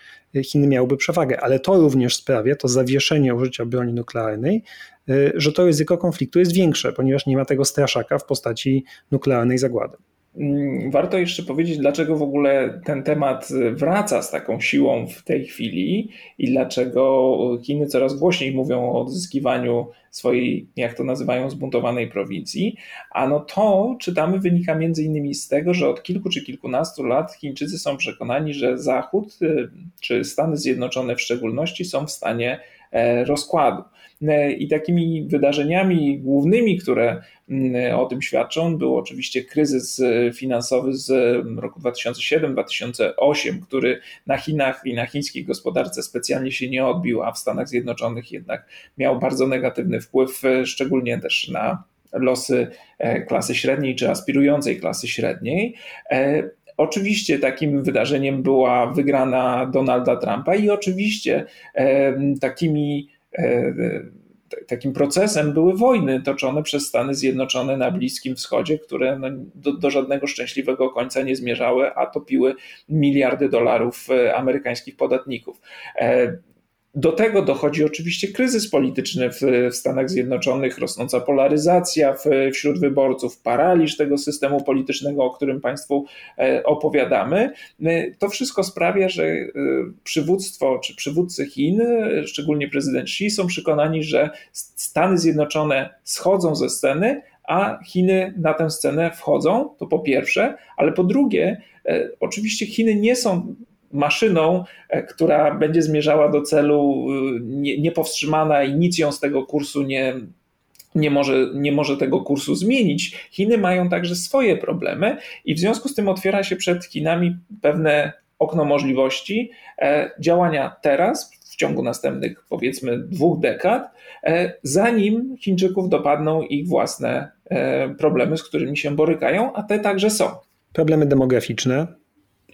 Chiny miałyby przewagę, ale to również sprawia, to zawieszenie użycia broni nuklearnej, e, że to ryzyko konfliktu jest większe, ponieważ nie ma tego straszaka w postaci nuklearnej zagłady.
Mm, warto jeszcze powiedzieć, dlaczego w ogóle ten temat wraca z taką siłą w tej chwili i dlaczego Chiny coraz głośniej mówią o odzyskiwaniu swojej, jak to nazywają, zbuntowanej prowincji. Ano to, czytamy, wynika między innymi z tego, że od kilku czy kilkunastu lat Chińczycy są przekonani, że Zachód, y, czy Stany Zjednoczone w szczególności, są w stanie rozkładu. E, I takimi wydarzeniami głównymi, które mm, o tym świadczą, był oczywiście kryzys e, finansowy z roku 2007-2008, który na Chinach i na chińskiej gospodarce specjalnie się nie odbił, a w Stanach Zjednoczonych jednak miał bardzo negatywny wpływ, e, szczególnie też na losy klasy średniej czy aspirującej klasy średniej. Oczywiście takim wydarzeniem była wygrana Donalda Trumpa i oczywiście takimi E, takim procesem były wojny toczone przez Stany Zjednoczone na Bliskim Wschodzie, które no do, do, żadnego szczęśliwego końca nie zmierzały, a topiły miliardy dolarów e, amerykańskich podatników. Do tego dochodzi oczywiście kryzys polityczny w, Stanach Zjednoczonych, rosnąca polaryzacja wśród wyborców, paraliż tego systemu politycznego, o którym Państwu e, opowiadamy. E, to wszystko sprawia, że e, przywództwo czy przywódcy Chin, szczególnie prezydent Xi, są przekonani, że Stany Zjednoczone schodzą ze sceny, a Chiny na tę scenę wchodzą, to po pierwsze, ale po drugie, oczywiście Chiny nie są maszyną, e, która będzie zmierzała do celu e, niepowstrzymana i nic ją z tego kursu nie, nie może, nie może tego kursu zmienić. Chiny mają także swoje problemy i w związku z tym otwiera się przed Chinami pewne okno możliwości e, działania teraz, w ciągu następnych powiedzmy dwóch dekad, e, zanim Chińczyków dopadną ich własne problemy, z którymi się borykają, a te także są.
Problemy demograficzne,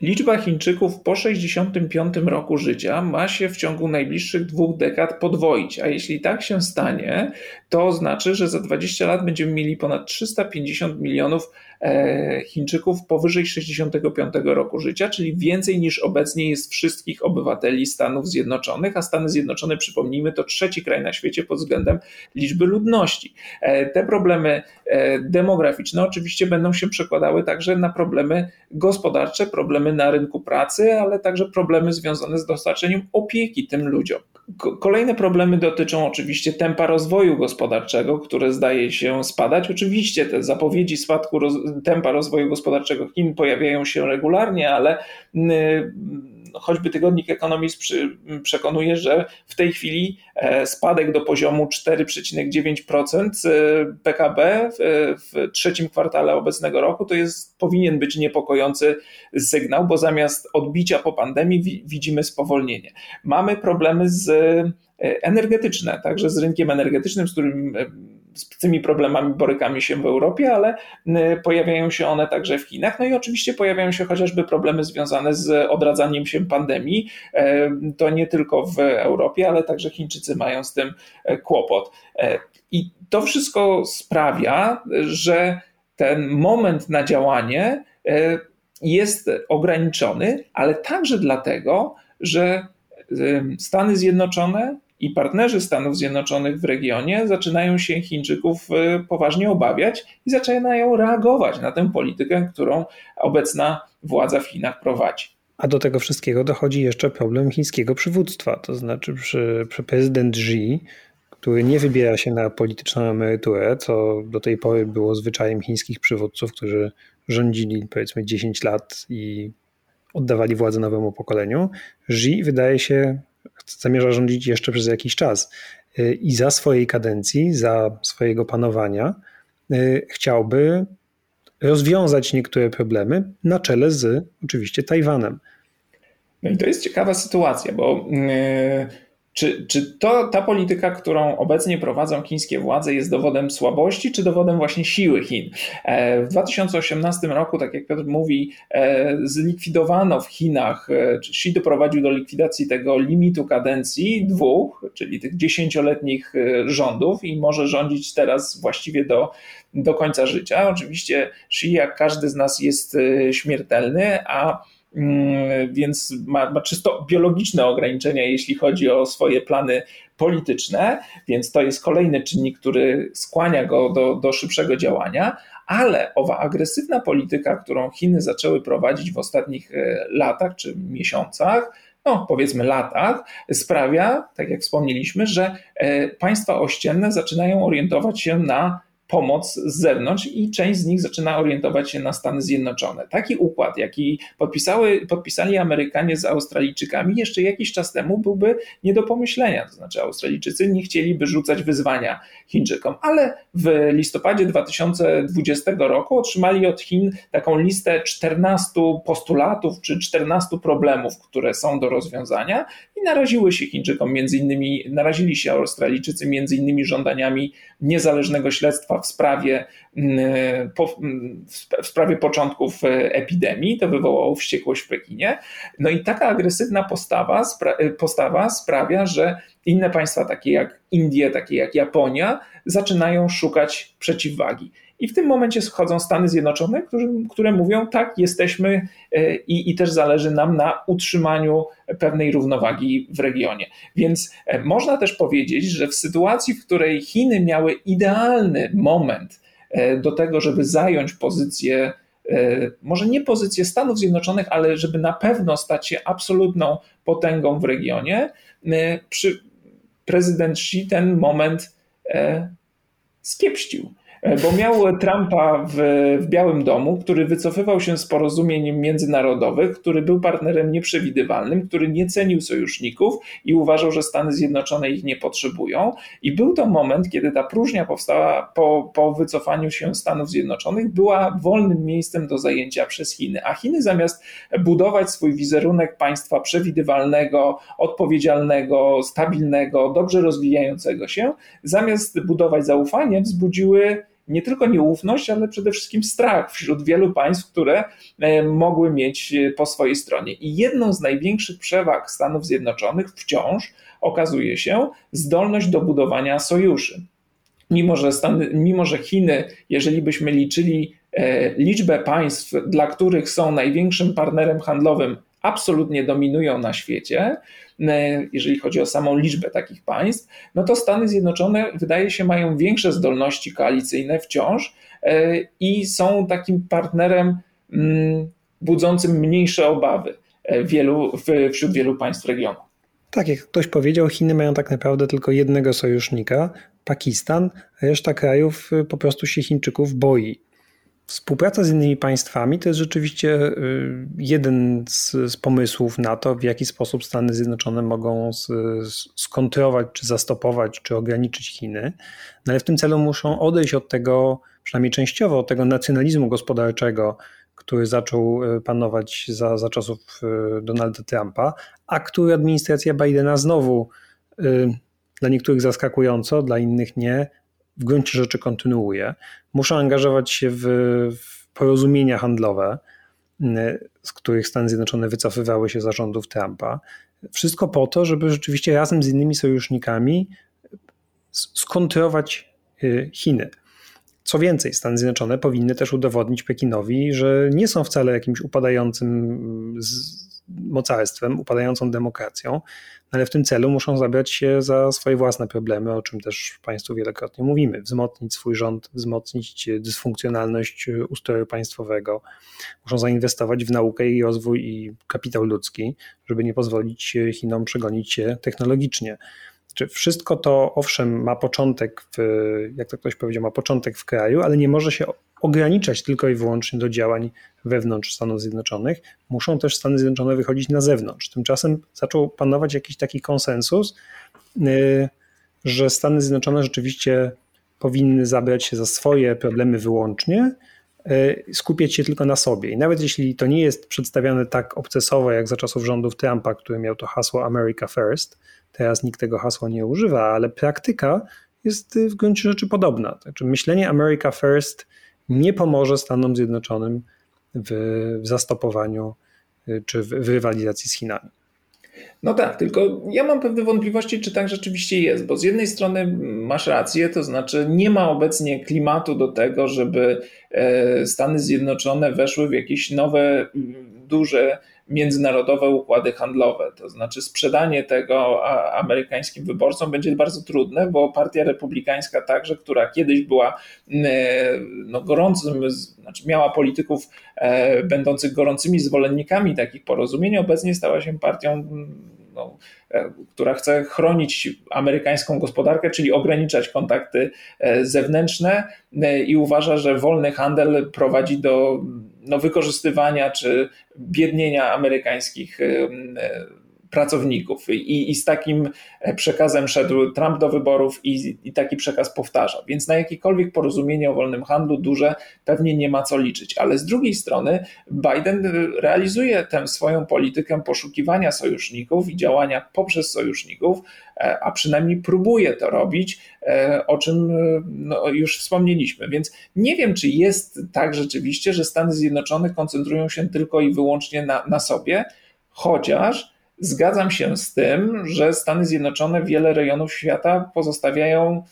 Liczba Chińczyków po 65 roku życia ma się w ciągu najbliższych dwóch dekad podwoić, a jeśli tak się stanie, to znaczy, że za 20 lat będziemy mieli ponad 350 milionów e, Chińczyków powyżej 65 roku życia, czyli więcej niż obecnie jest wszystkich obywateli Stanów Zjednoczonych, a Stany Zjednoczone, przypomnijmy, to trzeci kraj na świecie pod względem liczby ludności. E, te problemy e, demograficzne oczywiście będą się przekładały także na problemy gospodarcze, problemy na rynku pracy, ale także problemy związane z dostarczeniem opieki tym ludziom. Kolejne problemy dotyczą oczywiście tempa rozwoju gospodarczego, które zdaje się spadać. Oczywiście te zapowiedzi spadku roz tempa rozwoju gospodarczego Chin pojawiają się regularnie, ale choćby tygodnik Economist przy, przekonuje, że w tej chwili e, spadek do poziomu 4,9% PKB w, w trzecim kwartale obecnego roku to jest, powinien być niepokojący sygnał, bo zamiast odbicia po pandemii widzimy spowolnienie. Mamy problemy z e, energetyczne, także z rynkiem energetycznym, z którym e, z tymi problemami borykamy się w Europie, ale pojawiają się one także w Chinach. No i oczywiście pojawiają się chociażby problemy związane z odradzaniem się pandemii. E, to nie tylko w Europie, ale także Chińczycy mają z tym e, kłopot. E, I to wszystko sprawia, że ten moment na działanie jest ograniczony, ale także dlatego, że Stany Zjednoczone i partnerzy Stanów Zjednoczonych w regionie zaczynają się Chińczyków y, poważnie obawiać i zaczynają reagować na tę politykę, którą obecna władza w Chinach prowadzi.
A do tego wszystkiego dochodzi jeszcze problem chińskiego przywództwa, to znaczy przy, przy prezydent Xi, który nie wybiera się na polityczną emeryturę, co do tej pory było zwyczajem chińskich przywódców, którzy rządzili powiedzmy 10 lat i oddawali władzę nowemu pokoleniu. Xi wydaje się zamierza rządzić jeszcze przez jakiś czas. Y, I za swojej kadencji, za swojego panowania y, chciałby rozwiązać niektóre problemy na czele z oczywiście Tajwanem.
No i to jest ciekawa sytuacja, bo yy czy, czy to, ta polityka, którą obecnie prowadzą chińskie władze, jest dowodem słabości, czy dowodem właśnie siły Chin? E, w 2018 roku, tak jak Piotr mówi, e, zlikwidowano w Chinach, e, Xi doprowadził do likwidacji tego limitu kadencji dwóch, czyli tych dziesięcioletnich rządów i może rządzić teraz właściwie do, do końca życia. Oczywiście Xi, jak każdy z nas, jest śmiertelny, a więc ma, ma czysto biologiczne ograniczenia, jeśli chodzi o swoje plany polityczne, więc to jest kolejny czynnik, który skłania go do, do szybszego działania, ale owa agresywna polityka, którą Chiny zaczęły prowadzić w ostatnich e, latach czy miesiącach, no powiedzmy latach, sprawia, tak jak wspomnieliśmy, że e, państwa ościenne zaczynają orientować się na pomoc z zewnątrz i część z nich zaczyna orientować się na Stany Zjednoczone. Taki układ, jaki podpisały, podpisali Amerykanie z Australijczykami jeszcze jakiś czas temu byłby nie do pomyślenia. To znaczy Australijczycy nie chcieliby rzucać wyzwania Chińczykom, ale w listopadzie 2020 roku otrzymali od Chin taką listę 14 postulatów czy 14 problemów, które są do rozwiązania i naraziły się Chińczykom między innymi, narazili się Australijczycy między innymi żądaniami niezależnego śledztwa w sprawie, mm, mm, w sprawie początków e, epidemii. To wywołało wściekłość w Pekinie. No i taka agresywna postawa, e, postawa sprawia, że inne państwa, takie jak Indie, takie jak Japonia, zaczynają szukać przeciwwagi. I w tym momencie schodzą Stany Zjednoczone, które, które mówią: tak, jesteśmy e, i, i też zależy nam na utrzymaniu pewnej równowagi w regionie. Więc e, można też powiedzieć, że w sytuacji, w której Chiny miały idealny moment e, do tego, żeby zająć pozycję, może nie pozycję Stanów Zjednoczonych, ale żeby na pewno stać się absolutną potęgą w regionie, przy prezydent Xi ten moment skiepścił. E, bo miał Trumpa w, w, Białym Domu, który wycofywał się z porozumień międzynarodowych, który był partnerem nieprzewidywalnym, który nie cenił sojuszników i uważał, że Stany Zjednoczone ich nie potrzebują. I był to moment, kiedy ta próżnia powstała po, po wycofaniu się Stanów Zjednoczonych, była wolnym miejscem do zajęcia przez Chiny. A Chiny zamiast budować swój wizerunek państwa przewidywalnego, odpowiedzialnego, stabilnego, dobrze rozwijającego się, zamiast budować zaufanie, wzbudziły nie tylko nieufność, ale przede wszystkim strach wśród wielu państw, które e, mogły mieć e, po swojej stronie. I jedną z największych przewag Stanów Zjednoczonych wciąż okazuje się zdolność do budowania sojuszy. Mimo że, Stany, mimo, że Chiny, jeżeli byśmy liczyli e, liczbę państw, dla których są największym partnerem handlowym, absolutnie dominują na świecie, e, jeżeli chodzi o samą liczbę takich państw, no to Stany Zjednoczone wydaje się mają większe zdolności koalicyjne wciąż e, i są takim partnerem mm, budzącym mniejsze obawy e, wielu, wśród wielu państw regionu.
Tak, jak ktoś powiedział, Chiny mają tak naprawdę tylko jednego sojusznika, Pakistan, reszta krajów po prostu się Chińczyków boi. Współpraca z innymi państwami to jest rzeczywiście y, jeden z, z, pomysłów na to, w jaki sposób Stany Zjednoczone mogą z, skontrolować, czy zastopować, czy ograniczyć Chiny. No ale w tym celu muszą odejść od tego, przynajmniej częściowo, od tego nacjonalizmu gospodarczego, który zaczął y, panować za, za czasów y, Donalda Trumpa, a który administracja Bidena znowu dla niektórych zaskakująco, dla innych nie, w gruncie rzeczy kontynuuje. Muszą angażować się w, w porozumienia handlowe, z których Stany Zjednoczone wycofywały się zarządów Trumpa. Wszystko po to, żeby rzeczywiście razem z innymi sojusznikami skontrować y, Chiny. Co więcej, Stany Zjednoczone powinny też udowodnić Pekinowi, że nie są wcale jakimś upadającym mocarstwem, upadającą demokracją, ale w tym celu muszą zabrać się za swoje własne problemy, o czym też Państwu wielokrotnie mówimy. Wzmocnić swój rząd, wzmocnić dysfunkcjonalność ustroju państwowego. Muszą zainwestować w naukę i rozwój i kapitał ludzki, żeby nie pozwolić Chinom przegonić się technologicznie. Czy wszystko to, owszem, ma początek, w, jak to ktoś powiedział, ma początek w kraju, ale nie może się ograniczać tylko i wyłącznie do działań wewnątrz Stanów Zjednoczonych. Muszą też Stany Zjednoczone wychodzić na zewnątrz. Tymczasem zaczął panować jakiś taki konsensus, y, że Stany Zjednoczone rzeczywiście powinny zabrać się za swoje problemy wyłącznie, y, skupiać się tylko na sobie. I nawet jeśli to nie jest przedstawiane tak obcesowo jak za czasów rządów Trumpa, który miał to hasło America First, teraz nikt tego hasła nie używa, ale praktyka jest w gruncie rzeczy podobna. Znaczy myślenie America First nie pomoże Stanom Zjednoczonym w, w zastopowaniu y, czy w, w rywalizacji z Chinami.
No tak, tylko ja mam pewne wątpliwości, czy tak rzeczywiście jest, bo z jednej strony masz rację, to znaczy nie ma obecnie klimatu do tego, żeby e, Stany Zjednoczone weszły w jakieś nowe, duże międzynarodowe układy handlowe. To znaczy sprzedanie tego amerykańskim wyborcom będzie bardzo trudne, bo partia republikańska także, która kiedyś była no, gorącym, znaczy miała polityków e, będących gorącymi zwolennikami takich porozumień, obecnie stała się partią e, która chce chronić amerykańską gospodarkę, czyli ograniczać kontakty e, zewnętrzne i uważa, że wolny handel prowadzi do no, wykorzystywania czy biednienia amerykańskich pracowników. I, I, z takim przekazem szedł Trump do wyborów i, i, taki przekaz powtarza. Więc na jakiekolwiek porozumienie o wolnym handlu duże pewnie nie ma co liczyć. Ale z drugiej strony Biden realizuje tę swoją politykę poszukiwania sojuszników i działania poprzez sojuszników, e, a przynajmniej próbuje to robić, e, o czym no, już wspomnieliśmy. Więc nie wiem, czy jest tak rzeczywiście, że Stany Zjednoczone koncentrują się tylko i wyłącznie na, na sobie, chociaż Zgadzam się z tym, że Stany Zjednoczone wiele rejonów świata pozostawiają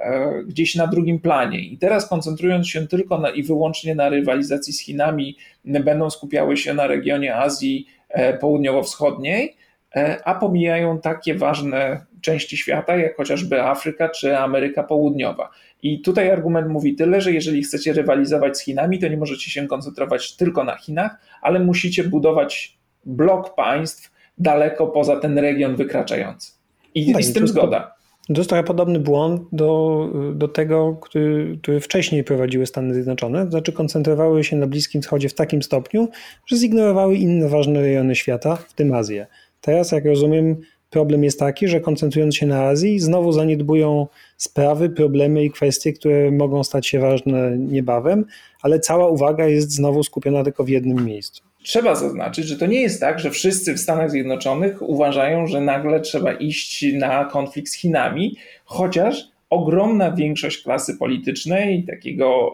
e, gdzieś na drugim planie. I teraz koncentrując się tylko na, i wyłącznie na rywalizacji z Chinami, będą skupiały się na regionie Azji e, Południowo-Wschodniej, e, a pomijają takie ważne części świata, jak chociażby Afryka czy Ameryka Południowa. I tutaj argument mówi tyle, że jeżeli chcecie rywalizować z Chinami, to nie możecie się koncentrować tylko na Chinach, ale musicie budować blok państw, daleko poza ten region wykraczający. I, no i z tym zgoda.
To jest trochę podobny błąd do, do tego, który, który wcześniej prowadziły Stany Zjednoczone, to znaczy koncentrowały się na Bliskim Wschodzie w takim stopniu, że zignorowały inne ważne rejony świata, w tym Azję. Teraz, jak rozumiem, problem jest taki, że koncentrując się na Azji, znowu zaniedbują sprawy, problemy i kwestie, które mogą stać się ważne niebawem, ale cała uwaga jest znowu skupiona tylko w jednym miejscu
trzeba zaznaczyć, że to nie jest tak, że wszyscy w Stanach Zjednoczonych uważają, że nagle trzeba iść na konflikt z Chinami, chociaż ogromna większość klasy politycznej takiego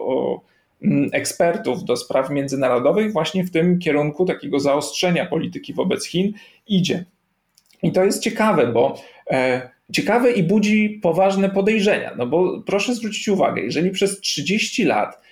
mm, ekspertów do spraw międzynarodowych właśnie w tym kierunku takiego zaostrzenia polityki wobec Chin idzie. I to jest ciekawe, bo e, ciekawe i budzi poważne podejrzenia. No bo proszę zwrócić uwagę, jeżeli przez 30 lat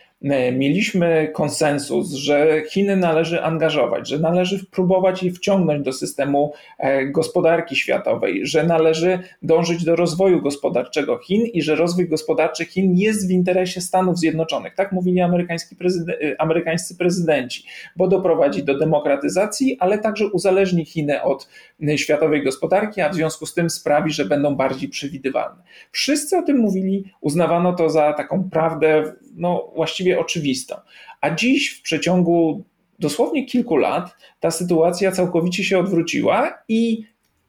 mieliśmy konsensus, że Chiny należy angażować, że należy próbować je wciągnąć do systemu e, gospodarki światowej, że należy dążyć do rozwoju gospodarczego Chin i że rozwój gospodarczy Chin jest w interesie Stanów Zjednoczonych. Tak mówili amerykański e, amerykańscy prezydenci, bo doprowadzi do demokratyzacji, ale także uzależni Chiny od światowej gospodarki, a w związku z tym sprawi, że będą bardziej przewidywalne. Wszyscy o tym mówili, uznawano to za taką prawdę no, właściwie oczywistą. A dziś w przeciągu dosłownie kilku lat ta sytuacja całkowicie się odwróciła i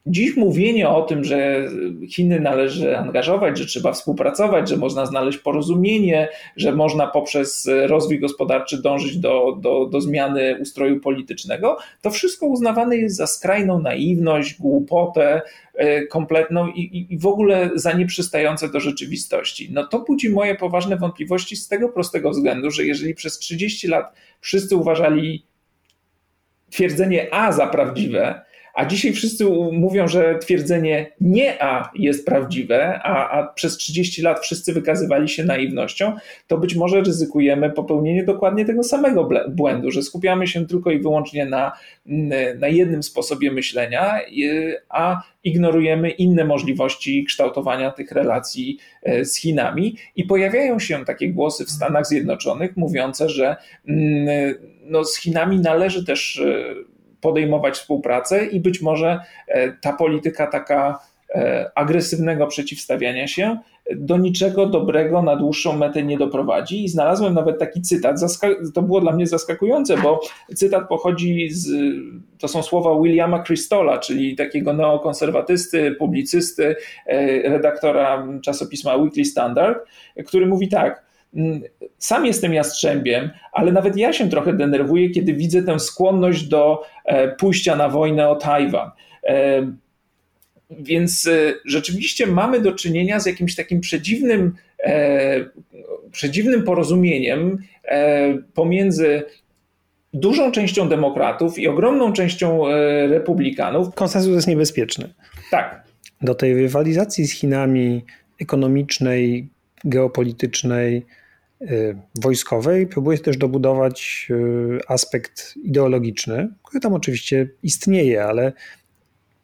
Dziś mówienie o tym, że Chiny należy angażować, że trzeba współpracować, że można znaleźć porozumienie, że można poprzez rozwój gospodarczy dążyć do, do, do zmiany ustroju politycznego, to wszystko uznawane jest za skrajną naiwność, głupotę e, kompletną i, i w ogóle za nieprzystające do rzeczywistości. No to budzi moje poważne wątpliwości z tego prostego względu, że jeżeli przez 30 lat wszyscy uważali twierdzenie A za prawdziwe, a dzisiaj wszyscy mówią, że twierdzenie nie A jest prawdziwe, a, a przez 30 lat wszyscy wykazywali się naiwnością, to być może ryzykujemy popełnienie dokładnie tego samego błędu, że skupiamy się tylko i wyłącznie na, na jednym sposobie myślenia, a ignorujemy inne możliwości kształtowania tych relacji e, z Chinami. I pojawiają się takie głosy w Stanach Zjednoczonych mówiące, że no, z Chinami należy też e, podejmować współpracę i być może e, ta polityka taka e, agresywnego przeciwstawiania się do niczego dobrego na dłuższą metę nie doprowadzi. I znalazłem nawet taki cytat, to było dla mnie zaskakujące, bo cytat pochodzi z, to są słowa Williama Cristola, czyli takiego neokonserwatysty, publicysty, e, redaktora czasopisma Weekly Standard, który mówi tak, sam jestem jastrzębiem, ale nawet ja się trochę denerwuję, kiedy widzę tę skłonność do e, pójścia na wojnę o Tajwan. E, więc e, rzeczywiście mamy do czynienia z jakimś takim przedziwnym, przedziwnym porozumieniem pomiędzy dużą częścią demokratów i ogromną częścią republikanów.
Konsensus jest niebezpieczny.
Tak.
Do tej rywalizacji z Chinami ekonomicznej, geopolitycznej, wojskowej próbuje też dobudować y, aspekt ideologiczny, który tam oczywiście istnieje, ale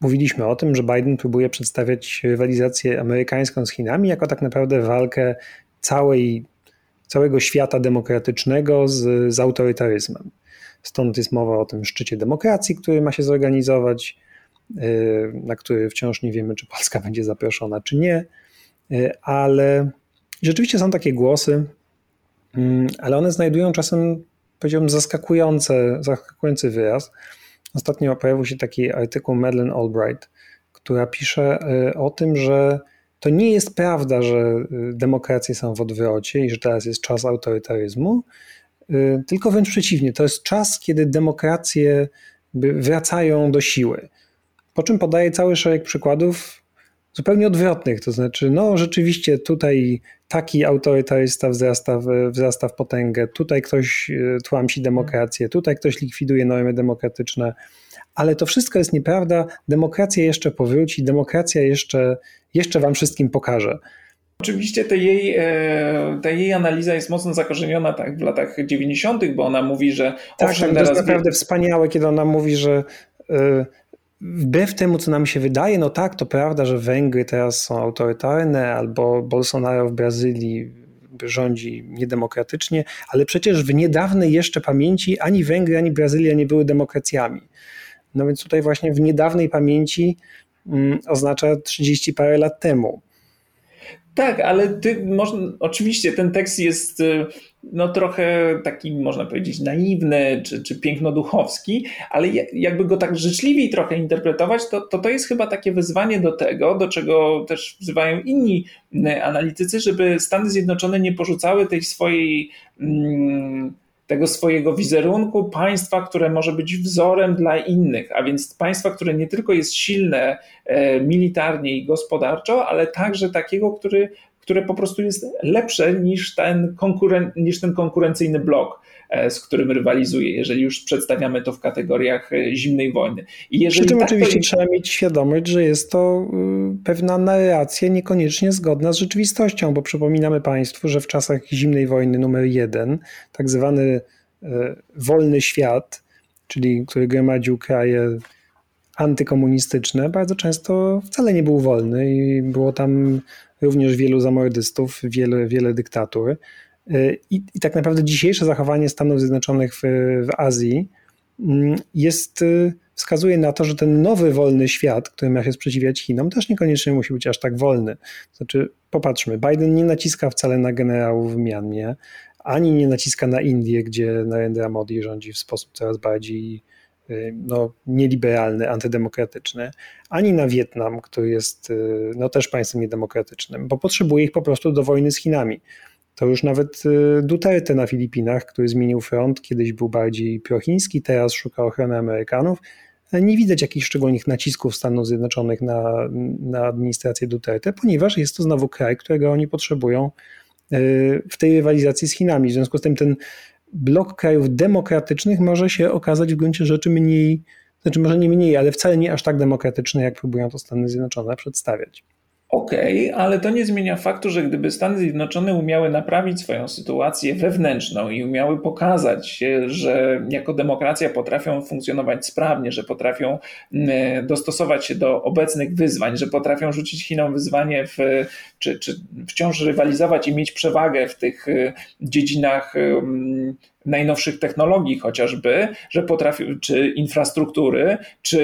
mówiliśmy o tym, że Biden próbuje przedstawiać rywalizację amerykańską z Chinami jako tak naprawdę walkę całej, całego świata demokratycznego z, z autorytaryzmem. Stąd jest mowa o tym szczycie demokracji, który ma się zorganizować, y, na który wciąż nie wiemy, czy Polska będzie zaproszona, czy nie, ale rzeczywiście są takie głosy, ale one znajdują czasem, powiedziałbym, zaskakujące, zaskakujący wyraz. Ostatnio pojawił się taki artykuł Madeleine Albright, która pisze y, o tym, że to nie jest prawda, że y, demokracje są w odwrocie i że teraz jest czas autorytaryzmu, y, tylko wręcz przeciwnie, to jest czas, kiedy demokracje wracają do siły. Po czym podaje cały szereg przykładów zupełnie odwrotnych, to znaczy, no rzeczywiście tutaj taki autorytarysta wzrasta w, wzrasta w potęgę, tutaj ktoś e, tłamsi demokrację, tutaj ktoś likwiduje normy demokratyczne, ale to wszystko jest nieprawda, demokracja jeszcze powróci, demokracja jeszcze, jeszcze wam wszystkim pokaże.
Oczywiście ta jej, e, ta jej analiza jest mocno zakorzeniona tak w latach 90., bo ona mówi, że
tak, owszem, to jest naprawdę wspaniałe, kiedy ona mówi, że e, wbrew temu, co nam się wydaje, no tak, to prawda, że Węgry teraz są autorytarne, albo Bolsonaro w Brazylii rządzi niedemokratycznie, ale przecież w niedawnej jeszcze pamięci ani Węgry, ani Brazylia nie były demokracjami. No więc tutaj właśnie w niedawnej pamięci mm, oznacza 30 parę lat temu.
Tak, ale ty można, oczywiście ten tekst jest y, no trochę taki, można powiedzieć, naiwny czy, czy pięknoduchowski, ale jakby go tak życzliwiej trochę interpretować, to, to to jest chyba takie wyzwanie do tego, do czego też wzywają inni y, analitycy, żeby Stany Zjednoczone nie porzucały tej swojej. Mm, tego swojego wizerunku państwa, które może być wzorem dla innych, a więc państwa, które nie tylko jest silne e, militarnie i gospodarczo, ale także takiego, który, które po prostu jest lepsze niż ten, konkuren, niż ten konkurencyjny blok z którym rywalizuje, jeżeli już przedstawiamy to w kategoriach e, zimnej wojny.
I jeżeli Przy tym tak oczywiście to... trzeba mieć świadomość, że jest to y, pewna narracja niekoniecznie zgodna z rzeczywistością, bo przypominamy Państwu, że w czasach zimnej wojny numer jeden, tak zwany e, wolny świat, czyli który gromadził kraje antykomunistyczne, bardzo często wcale nie był wolny i było tam również wielu zamordystów, wiele, wiele dyktatur. I, I, tak naprawdę dzisiejsze zachowanie Stanów Zjednoczonych w, w Azji mm, jest, y, wskazuje na to, że ten nowy wolny świat, który ma się sprzeciwiać Chinom, też niekoniecznie musi być aż tak wolny. Znaczy, popatrzmy, Biden nie naciska wcale na generałów w Mianmie, ani nie naciska na Indię, gdzie Narendra Modi rządzi w sposób coraz bardziej Y, no, nieliberalny, antydemokratyczny, ani na Wietnam, który jest y, no, też państwem niedemokratycznym, bo potrzebuje ich po prostu do wojny z Chinami. To już nawet y, Duterte na Filipinach, który zmienił front, kiedyś był bardziej prochiński, teraz szuka ochrony Amerykanów. Nie widać jakichś szczególnych nacisków Stanów Zjednoczonych na, na administrację Duterte, ponieważ jest to znowu kraj, którego oni potrzebują w tej rywalizacji z Chinami. W związku z tym ten blok krajów demokratycznych może się okazać w gruncie rzeczy mniej, znaczy może nie mniej, ale wcale nie aż tak demokratyczny, jak próbują to Stany Zjednoczone przedstawiać.
Okej, okay, ale to nie zmienia faktu, że gdyby Stany Zjednoczone umiały naprawić swoją sytuację wewnętrzną i umiały pokazać, że jako demokracja potrafią funkcjonować sprawnie, że potrafią mm, dostosować się do obecnych wyzwań, że potrafią rzucić Chinom wyzwanie, w, czy, czy wciąż rywalizować i mieć przewagę w tych y, dziedzinach najnowszych technologii chociażby, że potrafi, czy infrastruktury, czy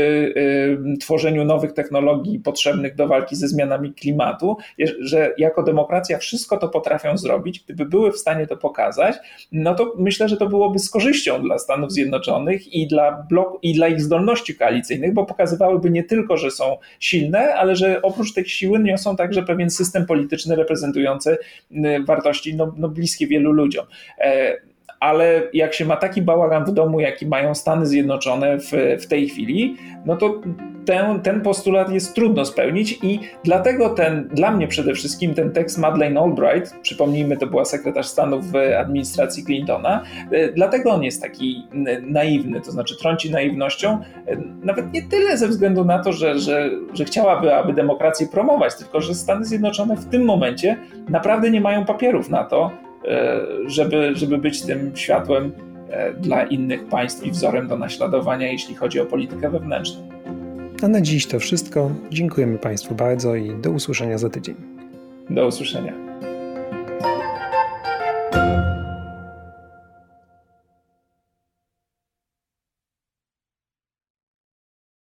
y, tworzeniu nowych technologii potrzebnych do walki ze zmianami klimatu, że jako demokracja wszystko to potrafią zrobić, gdyby były w stanie to pokazać, no to myślę, że to byłoby z korzyścią dla Stanów Zjednoczonych i dla, blok, i dla ich zdolności koalicyjnych, bo pokazywałyby nie tylko, że są silne, ale że oprócz tych siły niosą także pewien system polityczny reprezentujący y, wartości no, no bliskie wielu ludziom. E, ale jak się ma taki bałagan w domu, jaki mają Stany Zjednoczone w, w tej chwili, no to ten, ten postulat jest trudno spełnić i dlatego ten, dla mnie przede wszystkim ten tekst Madeleine Albright, przypomnijmy, to była sekretarz stanu w administracji Clintona, e, dlatego on jest taki naiwny, to znaczy trąci naiwnością, e, nawet nie tyle ze względu na to, że, że, że chciałaby, aby demokrację promować, tylko że Stany Zjednoczone w tym momencie naprawdę nie mają papierów na to, żeby, żeby być tym światłem e, dla innych państw i wzorem do naśladowania, jeśli chodzi o politykę wewnętrzną.
A na dziś to wszystko. Dziękujemy Państwu bardzo i do usłyszenia za tydzień.
Do usłyszenia.